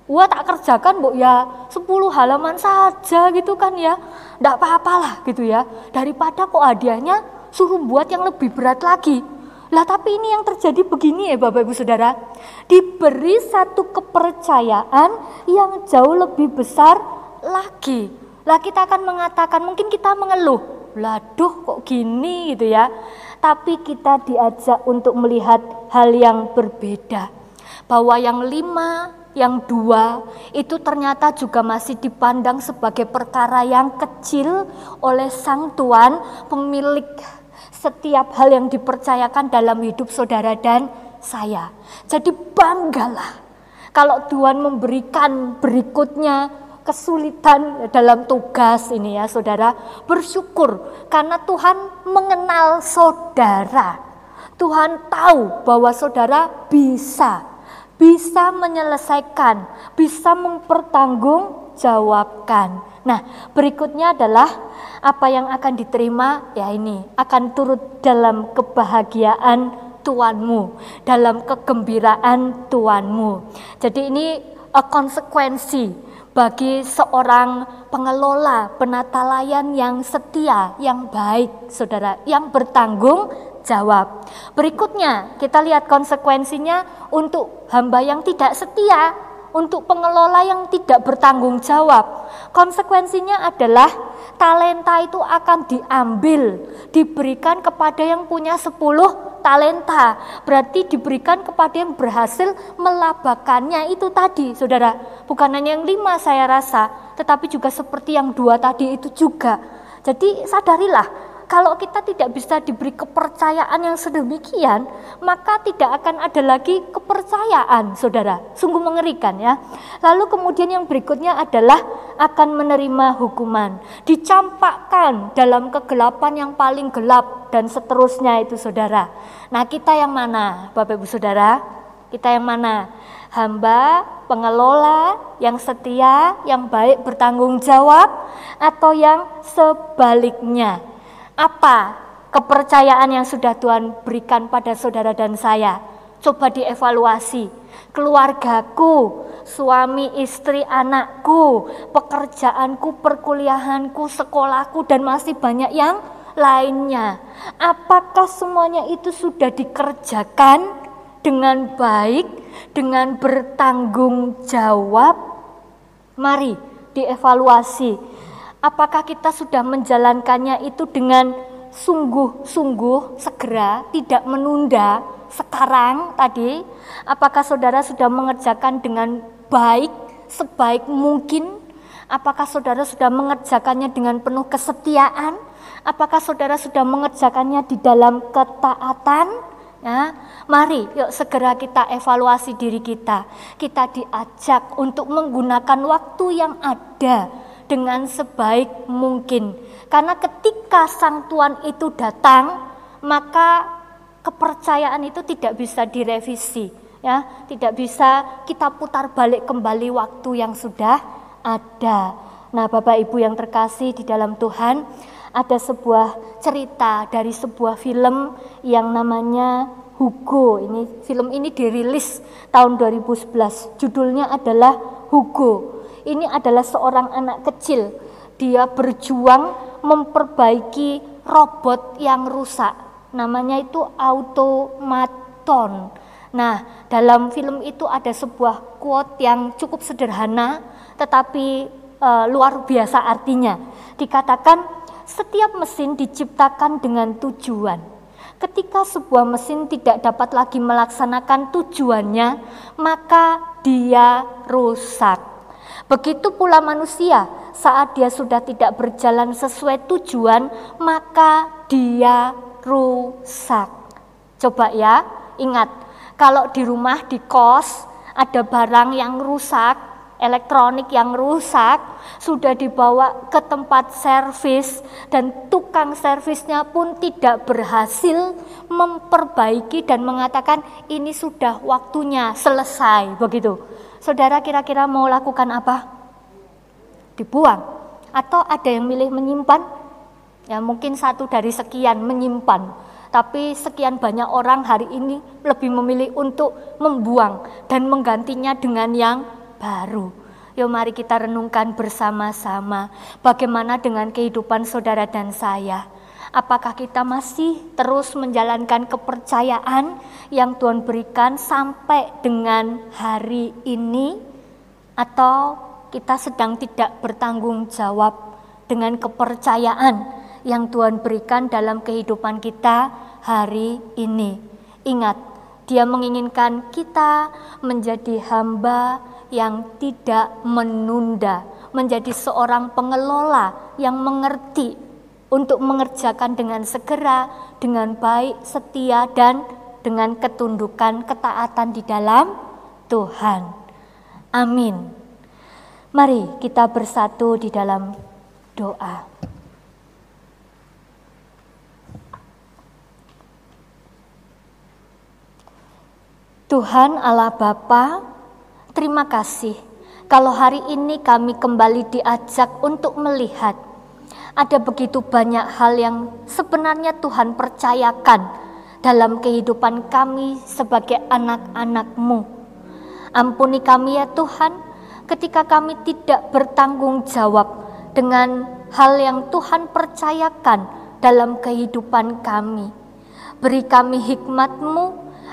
Wah tak kerjakan bu ya 10 halaman saja gitu kan ya. Tidak apa-apalah gitu ya. Daripada kok hadiahnya suruh buat yang lebih berat lagi. Lah tapi ini yang terjadi begini ya Bapak Ibu Saudara. Diberi satu kepercayaan yang jauh lebih besar lagi. Lah kita akan mengatakan mungkin kita mengeluh. Laduh kok gini gitu ya. Tapi kita diajak untuk melihat hal yang berbeda. Bahwa yang lima yang dua itu ternyata juga masih dipandang sebagai perkara yang kecil oleh sang tuan pemilik setiap hal yang dipercayakan dalam hidup saudara dan saya. Jadi banggalah kalau Tuhan memberikan berikutnya kesulitan dalam tugas ini ya saudara. Bersyukur karena Tuhan mengenal saudara. Tuhan tahu bahwa saudara bisa bisa menyelesaikan, bisa mempertanggungjawabkan. Nah, berikutnya adalah apa yang akan diterima ya ini akan turut dalam kebahagiaan tuanmu, dalam kegembiraan tuanmu. Jadi ini uh, konsekuensi bagi seorang pengelola penata layan yang setia, yang baik, saudara, yang bertanggung jawab. Berikutnya, kita lihat konsekuensinya untuk hamba yang tidak setia, untuk pengelola yang tidak bertanggung jawab. Konsekuensinya adalah talenta itu akan diambil, diberikan kepada yang punya 10 talenta. Berarti diberikan kepada yang berhasil melabakannya itu tadi, saudara. Bukan hanya yang lima saya rasa, tetapi juga seperti yang dua tadi itu juga. Jadi sadarilah kalau kita tidak bisa diberi kepercayaan yang sedemikian, maka tidak akan ada lagi kepercayaan, saudara. Sungguh mengerikan ya. Lalu kemudian yang berikutnya adalah akan menerima hukuman. Dicampakkan dalam kegelapan yang paling gelap dan seterusnya itu saudara. Nah kita yang mana Bapak Ibu Saudara? Kita yang mana? Hamba, pengelola, yang setia, yang baik bertanggung jawab, atau yang sebaliknya apa kepercayaan yang sudah Tuhan berikan pada saudara dan saya? Coba dievaluasi. Keluargaku, suami, istri, anakku, pekerjaanku, perkuliahanku, sekolahku, dan masih banyak yang lainnya. Apakah semuanya itu sudah dikerjakan dengan baik, dengan bertanggung jawab? Mari dievaluasi apakah kita sudah menjalankannya itu dengan sungguh-sungguh segera, tidak menunda sekarang tadi? Apakah saudara sudah mengerjakan dengan baik, sebaik mungkin? Apakah saudara sudah mengerjakannya dengan penuh kesetiaan? Apakah saudara sudah mengerjakannya di dalam ketaatan? Ya, mari yuk segera kita evaluasi diri kita. Kita diajak untuk menggunakan waktu yang ada dengan sebaik mungkin. Karena ketika sang tuan itu datang, maka kepercayaan itu tidak bisa direvisi, ya, tidak bisa kita putar balik kembali waktu yang sudah ada. Nah, Bapak Ibu yang terkasih di dalam Tuhan, ada sebuah cerita dari sebuah film yang namanya Hugo. Ini film ini dirilis tahun 2011. Judulnya adalah Hugo. Ini adalah seorang anak kecil. Dia berjuang memperbaiki robot yang rusak. Namanya itu automaton. Nah, dalam film itu ada sebuah quote yang cukup sederhana tetapi e, luar biasa artinya. Dikatakan setiap mesin diciptakan dengan tujuan. Ketika sebuah mesin tidak dapat lagi melaksanakan tujuannya, maka dia rusak. Begitu pula manusia, saat dia sudah tidak berjalan sesuai tujuan, maka dia rusak. Coba ya, ingat, kalau di rumah, di kos, ada barang yang rusak, elektronik yang rusak sudah dibawa ke tempat servis dan tukang servisnya pun tidak berhasil memperbaiki dan mengatakan ini sudah waktunya selesai begitu. Saudara kira-kira mau lakukan apa? Dibuang atau ada yang milih menyimpan? Ya mungkin satu dari sekian menyimpan tapi sekian banyak orang hari ini lebih memilih untuk membuang dan menggantinya dengan yang baru. Yuk mari kita renungkan bersama-sama bagaimana dengan kehidupan saudara dan saya. Apakah kita masih terus menjalankan kepercayaan yang Tuhan berikan sampai dengan hari ini atau kita sedang tidak bertanggung jawab dengan kepercayaan yang Tuhan berikan dalam kehidupan kita hari ini. Ingat, Dia menginginkan kita menjadi hamba yang tidak menunda, menjadi seorang pengelola yang mengerti untuk mengerjakan dengan segera, dengan baik, setia, dan dengan ketundukan, ketaatan di dalam Tuhan. Amin. Mari kita bersatu di dalam doa. Tuhan Allah Bapa, Terima kasih kalau hari ini kami kembali diajak untuk melihat ada begitu banyak hal yang sebenarnya Tuhan percayakan dalam kehidupan kami sebagai anak-anak-Mu. Ampuni kami ya Tuhan ketika kami tidak bertanggung jawab dengan hal yang Tuhan percayakan dalam kehidupan kami. Beri kami hikmat-Mu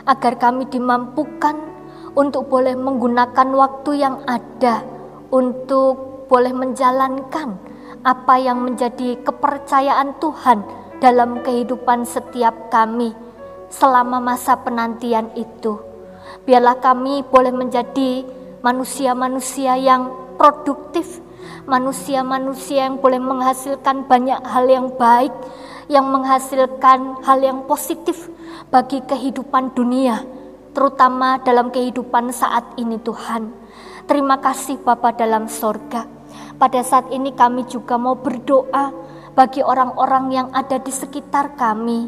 agar kami dimampukan untuk boleh menggunakan waktu yang ada untuk boleh menjalankan apa yang menjadi kepercayaan Tuhan dalam kehidupan setiap kami selama masa penantian itu. Biarlah kami boleh menjadi manusia-manusia yang produktif, manusia-manusia yang boleh menghasilkan banyak hal yang baik, yang menghasilkan hal yang positif bagi kehidupan dunia terutama dalam kehidupan saat ini Tuhan. Terima kasih Bapa dalam sorga. Pada saat ini kami juga mau berdoa bagi orang-orang yang ada di sekitar kami.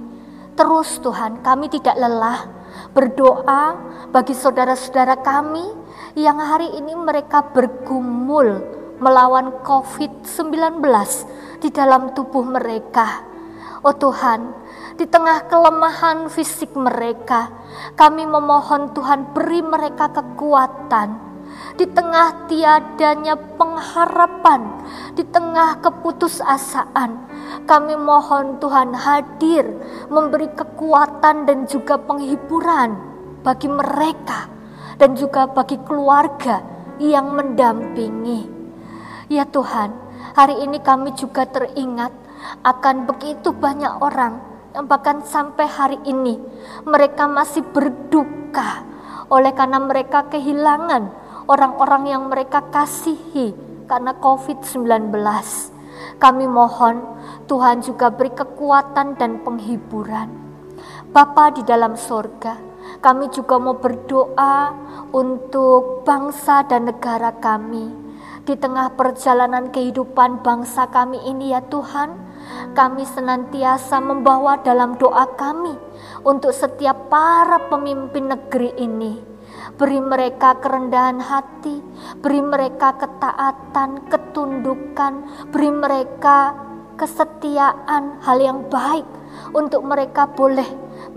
Terus Tuhan, kami tidak lelah berdoa bagi saudara-saudara kami yang hari ini mereka bergumul melawan COVID-19 di dalam tubuh mereka. Oh Tuhan, di tengah kelemahan fisik mereka. Kami memohon Tuhan beri mereka kekuatan. Di tengah tiadanya pengharapan, di tengah keputusasaan, kami mohon Tuhan hadir memberi kekuatan dan juga penghiburan bagi mereka dan juga bagi keluarga yang mendampingi. Ya Tuhan, hari ini kami juga teringat akan begitu banyak orang yang bahkan sampai hari ini mereka masih berduka oleh karena mereka kehilangan orang-orang yang mereka kasihi karena COVID-19. Kami mohon Tuhan juga beri kekuatan dan penghiburan. Bapa di dalam sorga, kami juga mau berdoa untuk bangsa dan negara kami. Di tengah perjalanan kehidupan bangsa kami ini ya Tuhan, kami senantiasa membawa dalam doa kami untuk setiap para pemimpin negeri ini. Beri mereka kerendahan hati, beri mereka ketaatan, ketundukan, beri mereka kesetiaan, hal yang baik untuk mereka boleh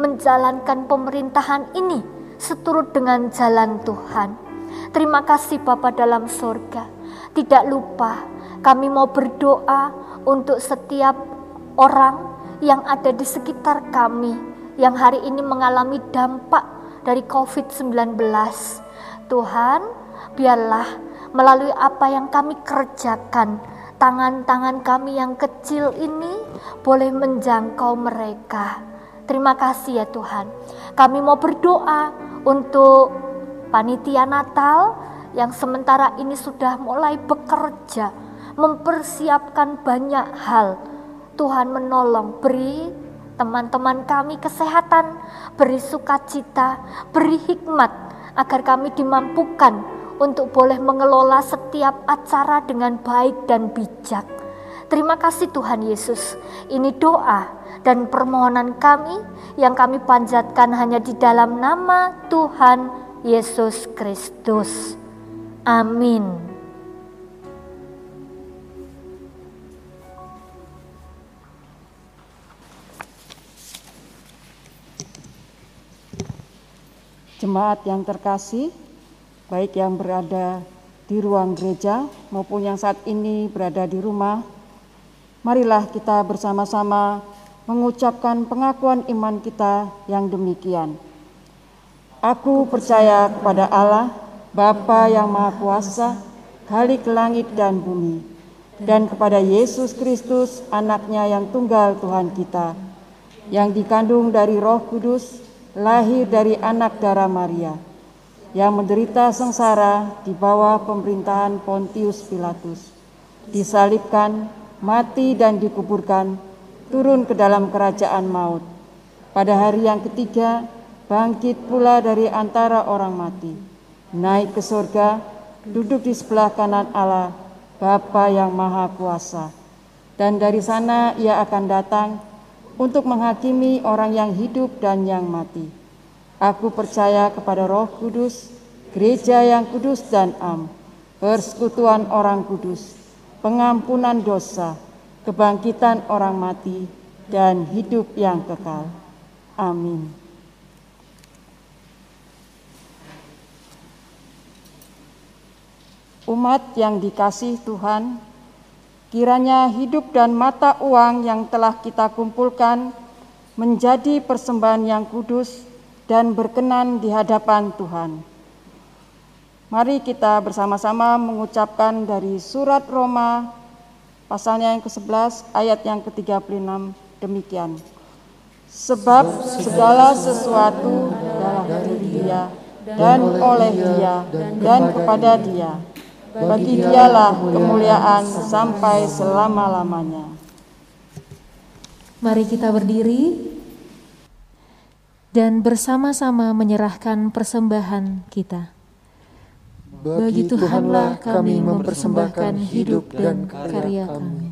menjalankan pemerintahan ini seturut dengan jalan Tuhan. Terima kasih Bapa dalam sorga. Tidak lupa kami mau berdoa untuk setiap orang yang ada di sekitar kami yang hari ini mengalami dampak dari COVID-19. Tuhan, biarlah melalui apa yang kami kerjakan, tangan-tangan kami yang kecil ini boleh menjangkau mereka. Terima kasih ya Tuhan. Kami mau berdoa untuk panitia Natal yang sementara ini sudah mulai bekerja, mempersiapkan banyak hal. Tuhan menolong, beri teman-teman kami kesehatan, beri sukacita, beri hikmat agar kami dimampukan untuk boleh mengelola setiap acara dengan baik dan bijak. Terima kasih Tuhan Yesus. Ini doa dan permohonan kami yang kami panjatkan hanya di dalam nama Tuhan Yesus Kristus. Amin. Jemaat yang terkasih, baik yang berada di ruang gereja maupun yang saat ini berada di rumah, marilah kita bersama-sama mengucapkan pengakuan iman kita yang demikian. Aku percaya kepada Allah, Bapa yang Maha Kuasa, Khalik langit dan bumi, dan kepada Yesus Kristus, anaknya yang tunggal Tuhan kita, yang dikandung dari roh kudus, lahir dari anak darah Maria, yang menderita sengsara di bawah pemerintahan Pontius Pilatus, disalibkan, mati dan dikuburkan, turun ke dalam kerajaan maut. Pada hari yang ketiga, bangkit pula dari antara orang mati, naik ke surga, duduk di sebelah kanan Allah, Bapa yang Maha Kuasa. Dan dari sana ia akan datang untuk menghakimi orang yang hidup dan yang mati. Aku percaya kepada Roh Kudus, gereja yang kudus dan am, persekutuan orang kudus, pengampunan dosa, kebangkitan orang mati, dan hidup yang kekal. Amin. Umat yang dikasih Tuhan, Kiranya hidup dan mata uang yang telah kita kumpulkan menjadi persembahan yang kudus dan berkenan di hadapan Tuhan. Mari kita bersama-sama mengucapkan dari surat Roma pasalnya yang ke-11 ayat yang ke-36 demikian. Sebab segala sesuatu dalam diri dia dan oleh dia dan kepada dia bagi dialah kemuliaan sampai selama-lamanya. Mari kita berdiri dan bersama-sama menyerahkan persembahan kita. Bagi Tuhanlah kami mempersembahkan hidup dan karya kami.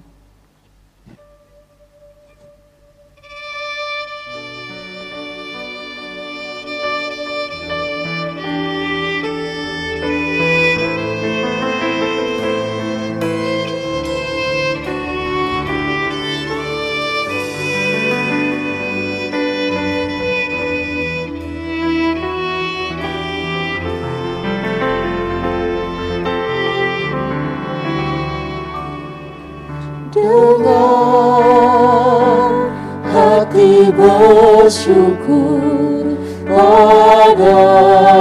Bersyukur pada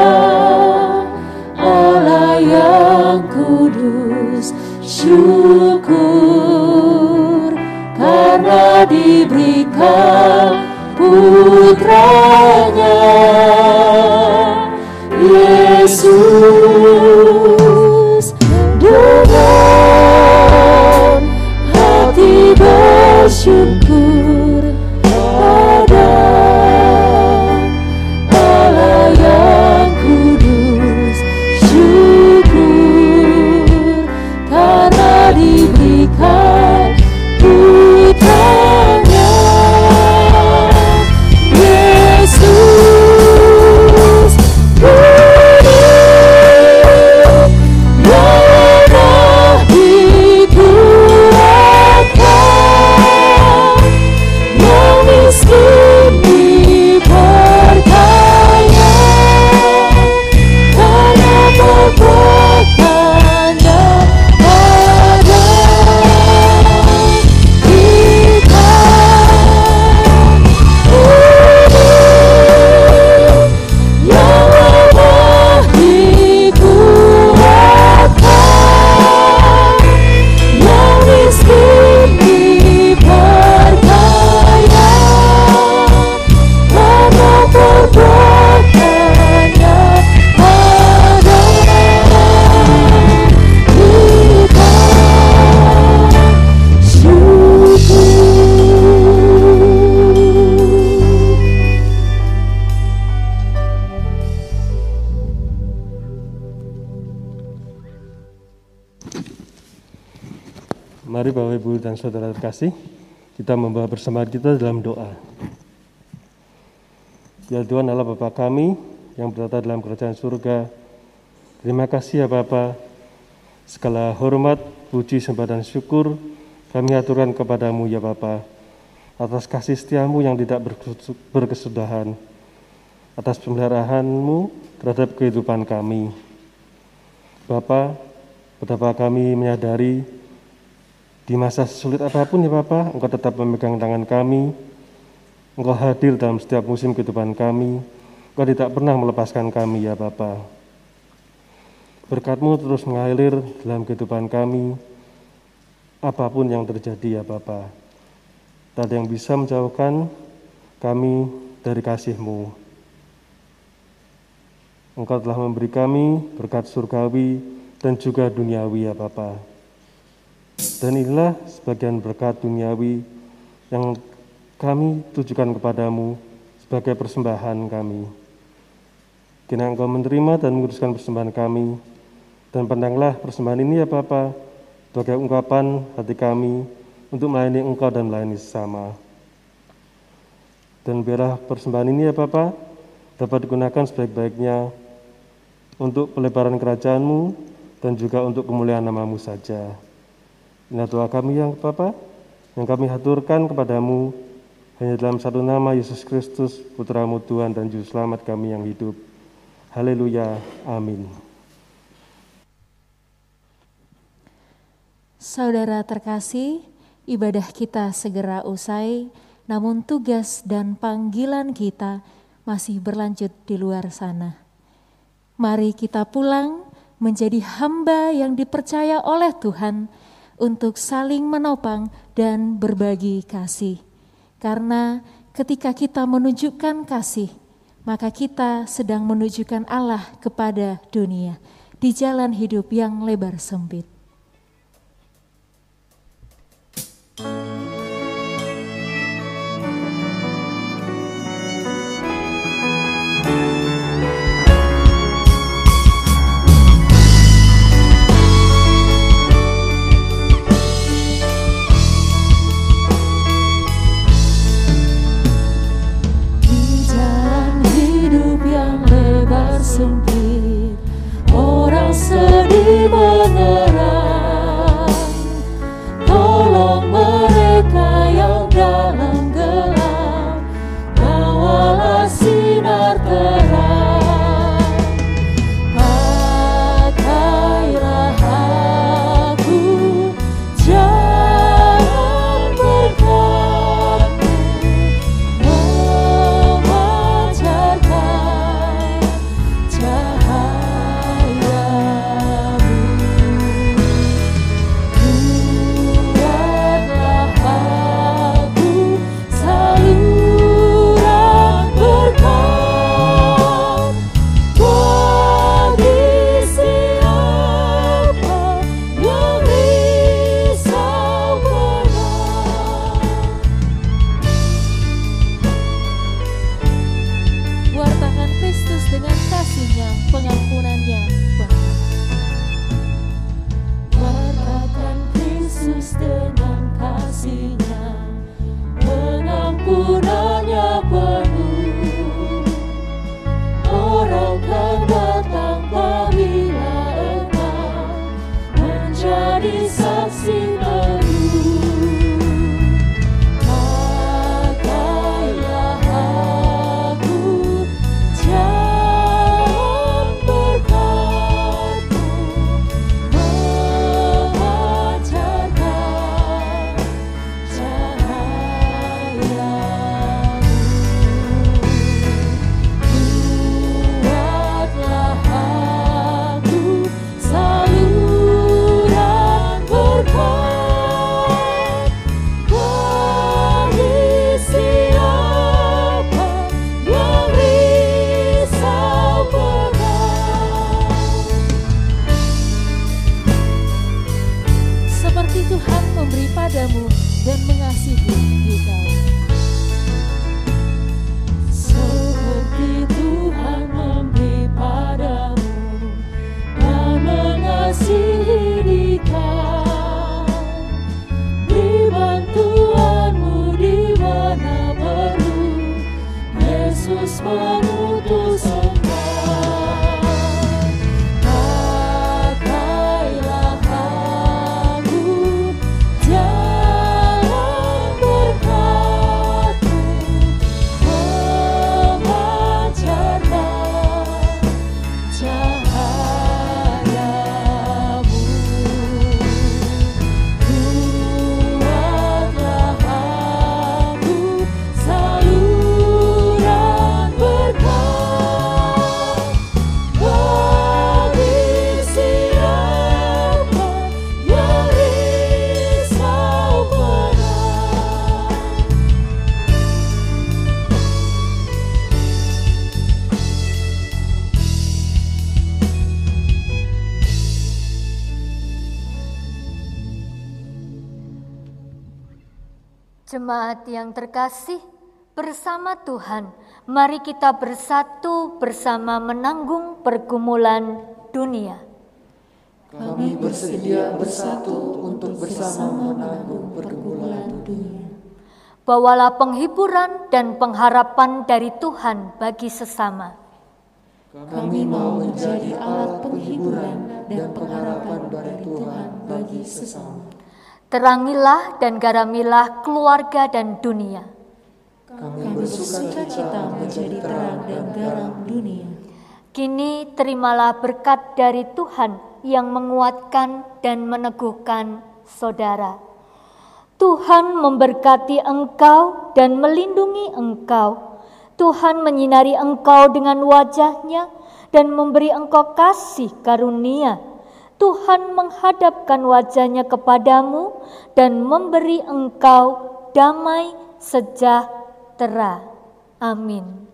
terkasih, kita membawa bersama kita dalam doa. Ya Tuhan Allah Bapa kami yang berada dalam kerajaan surga, terima kasih ya Bapa. Segala hormat, puji, sembah dan syukur kami aturkan kepadamu ya Bapa atas kasih setiamu yang tidak berkesudahan, atas pemeliharaanmu terhadap kehidupan kami. Bapa, betapa kami menyadari di masa sulit apa pun ya Bapak, Engkau tetap memegang tangan kami, Engkau hadir dalam setiap musim kehidupan kami, Engkau tidak pernah melepaskan kami ya Bapa. Berkatmu terus mengalir dalam kehidupan kami, apa pun yang terjadi ya Bapa. Tak ada yang bisa menjauhkan kami dari kasih-Mu. Engkau telah memberi kami berkat surgawi dan juga duniawi ya Bapa. Dan inilah sebagian berkat duniawi yang kami tujukan kepadamu sebagai persembahan kami. Kini engkau menerima dan menguruskan persembahan kami, dan pandanglah persembahan ini ya Bapa sebagai ungkapan hati kami untuk melayani engkau dan melayani sesama. Dan biarlah persembahan ini ya Bapa dapat digunakan sebaik-baiknya untuk pelebaran kerajaanmu dan juga untuk kemuliaan namamu saja. Inilah doa kami yang Bapa, yang kami haturkan kepadamu hanya dalam satu nama Yesus Kristus, Putramu Tuhan dan Juru Selamat kami yang hidup. Haleluya. Amin. Saudara terkasih, ibadah kita segera usai, namun tugas dan panggilan kita masih berlanjut di luar sana. Mari kita pulang menjadi hamba yang dipercaya oleh Tuhan untuk saling menopang dan berbagi kasih. Karena ketika kita menunjukkan kasih, maka kita sedang menunjukkan Allah kepada dunia di jalan hidup yang lebar sempit. Sempit. Orang sedih menyerang Tolong mereka yang dalam yang terkasih, bersama Tuhan, mari kita bersatu bersama menanggung pergumulan dunia. Kami bersedia bersatu untuk bersama menanggung pergumulan dunia. Bawalah penghiburan dan pengharapan dari Tuhan bagi sesama. Kami mau menjadi alat penghiburan dan pengharapan dari Tuhan bagi sesama. Terangilah dan garamilah keluarga dan dunia. Kami bersuka cita menjadi terang dan garam dunia. Kini terimalah berkat dari Tuhan yang menguatkan dan meneguhkan saudara. Tuhan memberkati engkau dan melindungi engkau. Tuhan menyinari engkau dengan wajahnya dan memberi engkau kasih karunia. Tuhan menghadapkan wajahnya kepadamu dan memberi engkau damai sejahtera. Amin.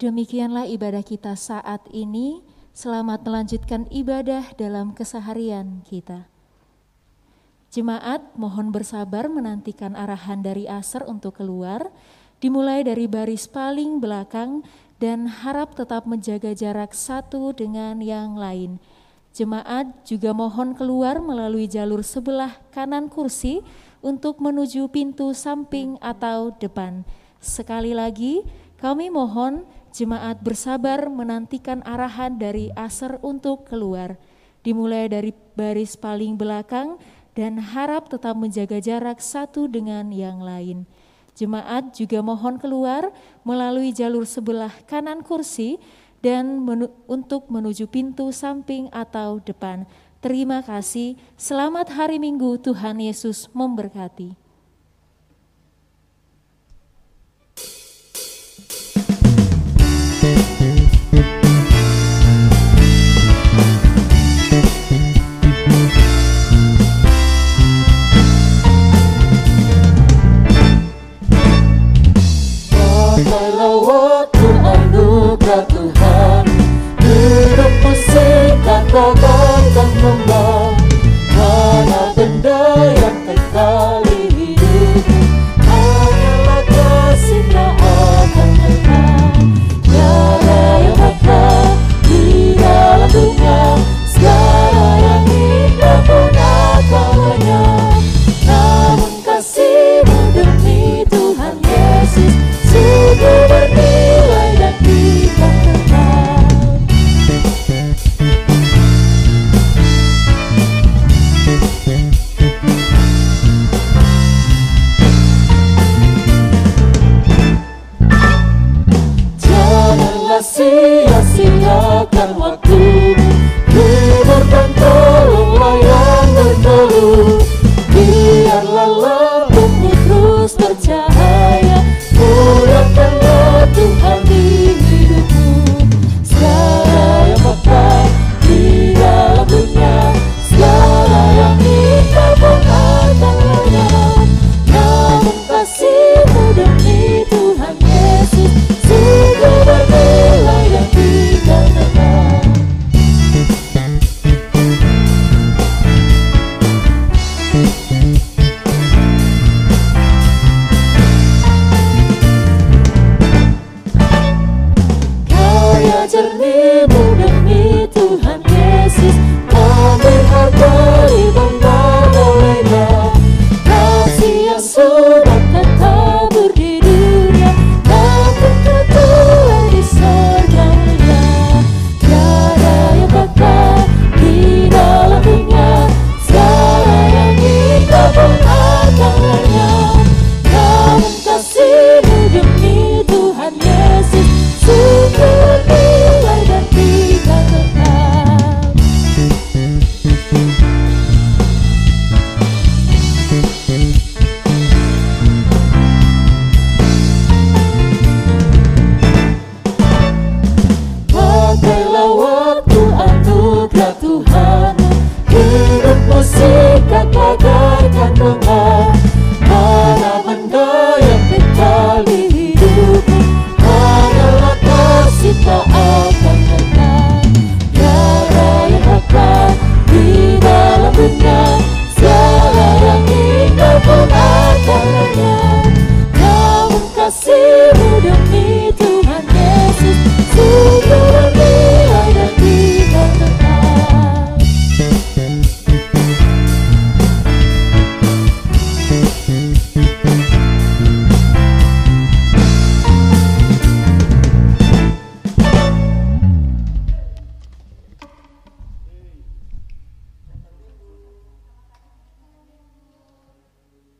Demikianlah ibadah kita saat ini. Selamat melanjutkan ibadah dalam keseharian kita. Jemaat mohon bersabar menantikan arahan dari Aser untuk keluar, dimulai dari baris paling belakang dan harap tetap menjaga jarak satu dengan yang lain. Jemaat juga mohon keluar melalui jalur sebelah kanan kursi untuk menuju pintu samping atau depan. Sekali lagi, kami mohon jemaat bersabar menantikan arahan dari Aser untuk keluar, dimulai dari baris paling belakang dan harap tetap menjaga jarak satu dengan yang lain. Jemaat juga mohon keluar melalui jalur sebelah kanan kursi dan menu- untuk menuju pintu samping atau depan. Terima kasih. Selamat hari Minggu. Tuhan Yesus memberkati.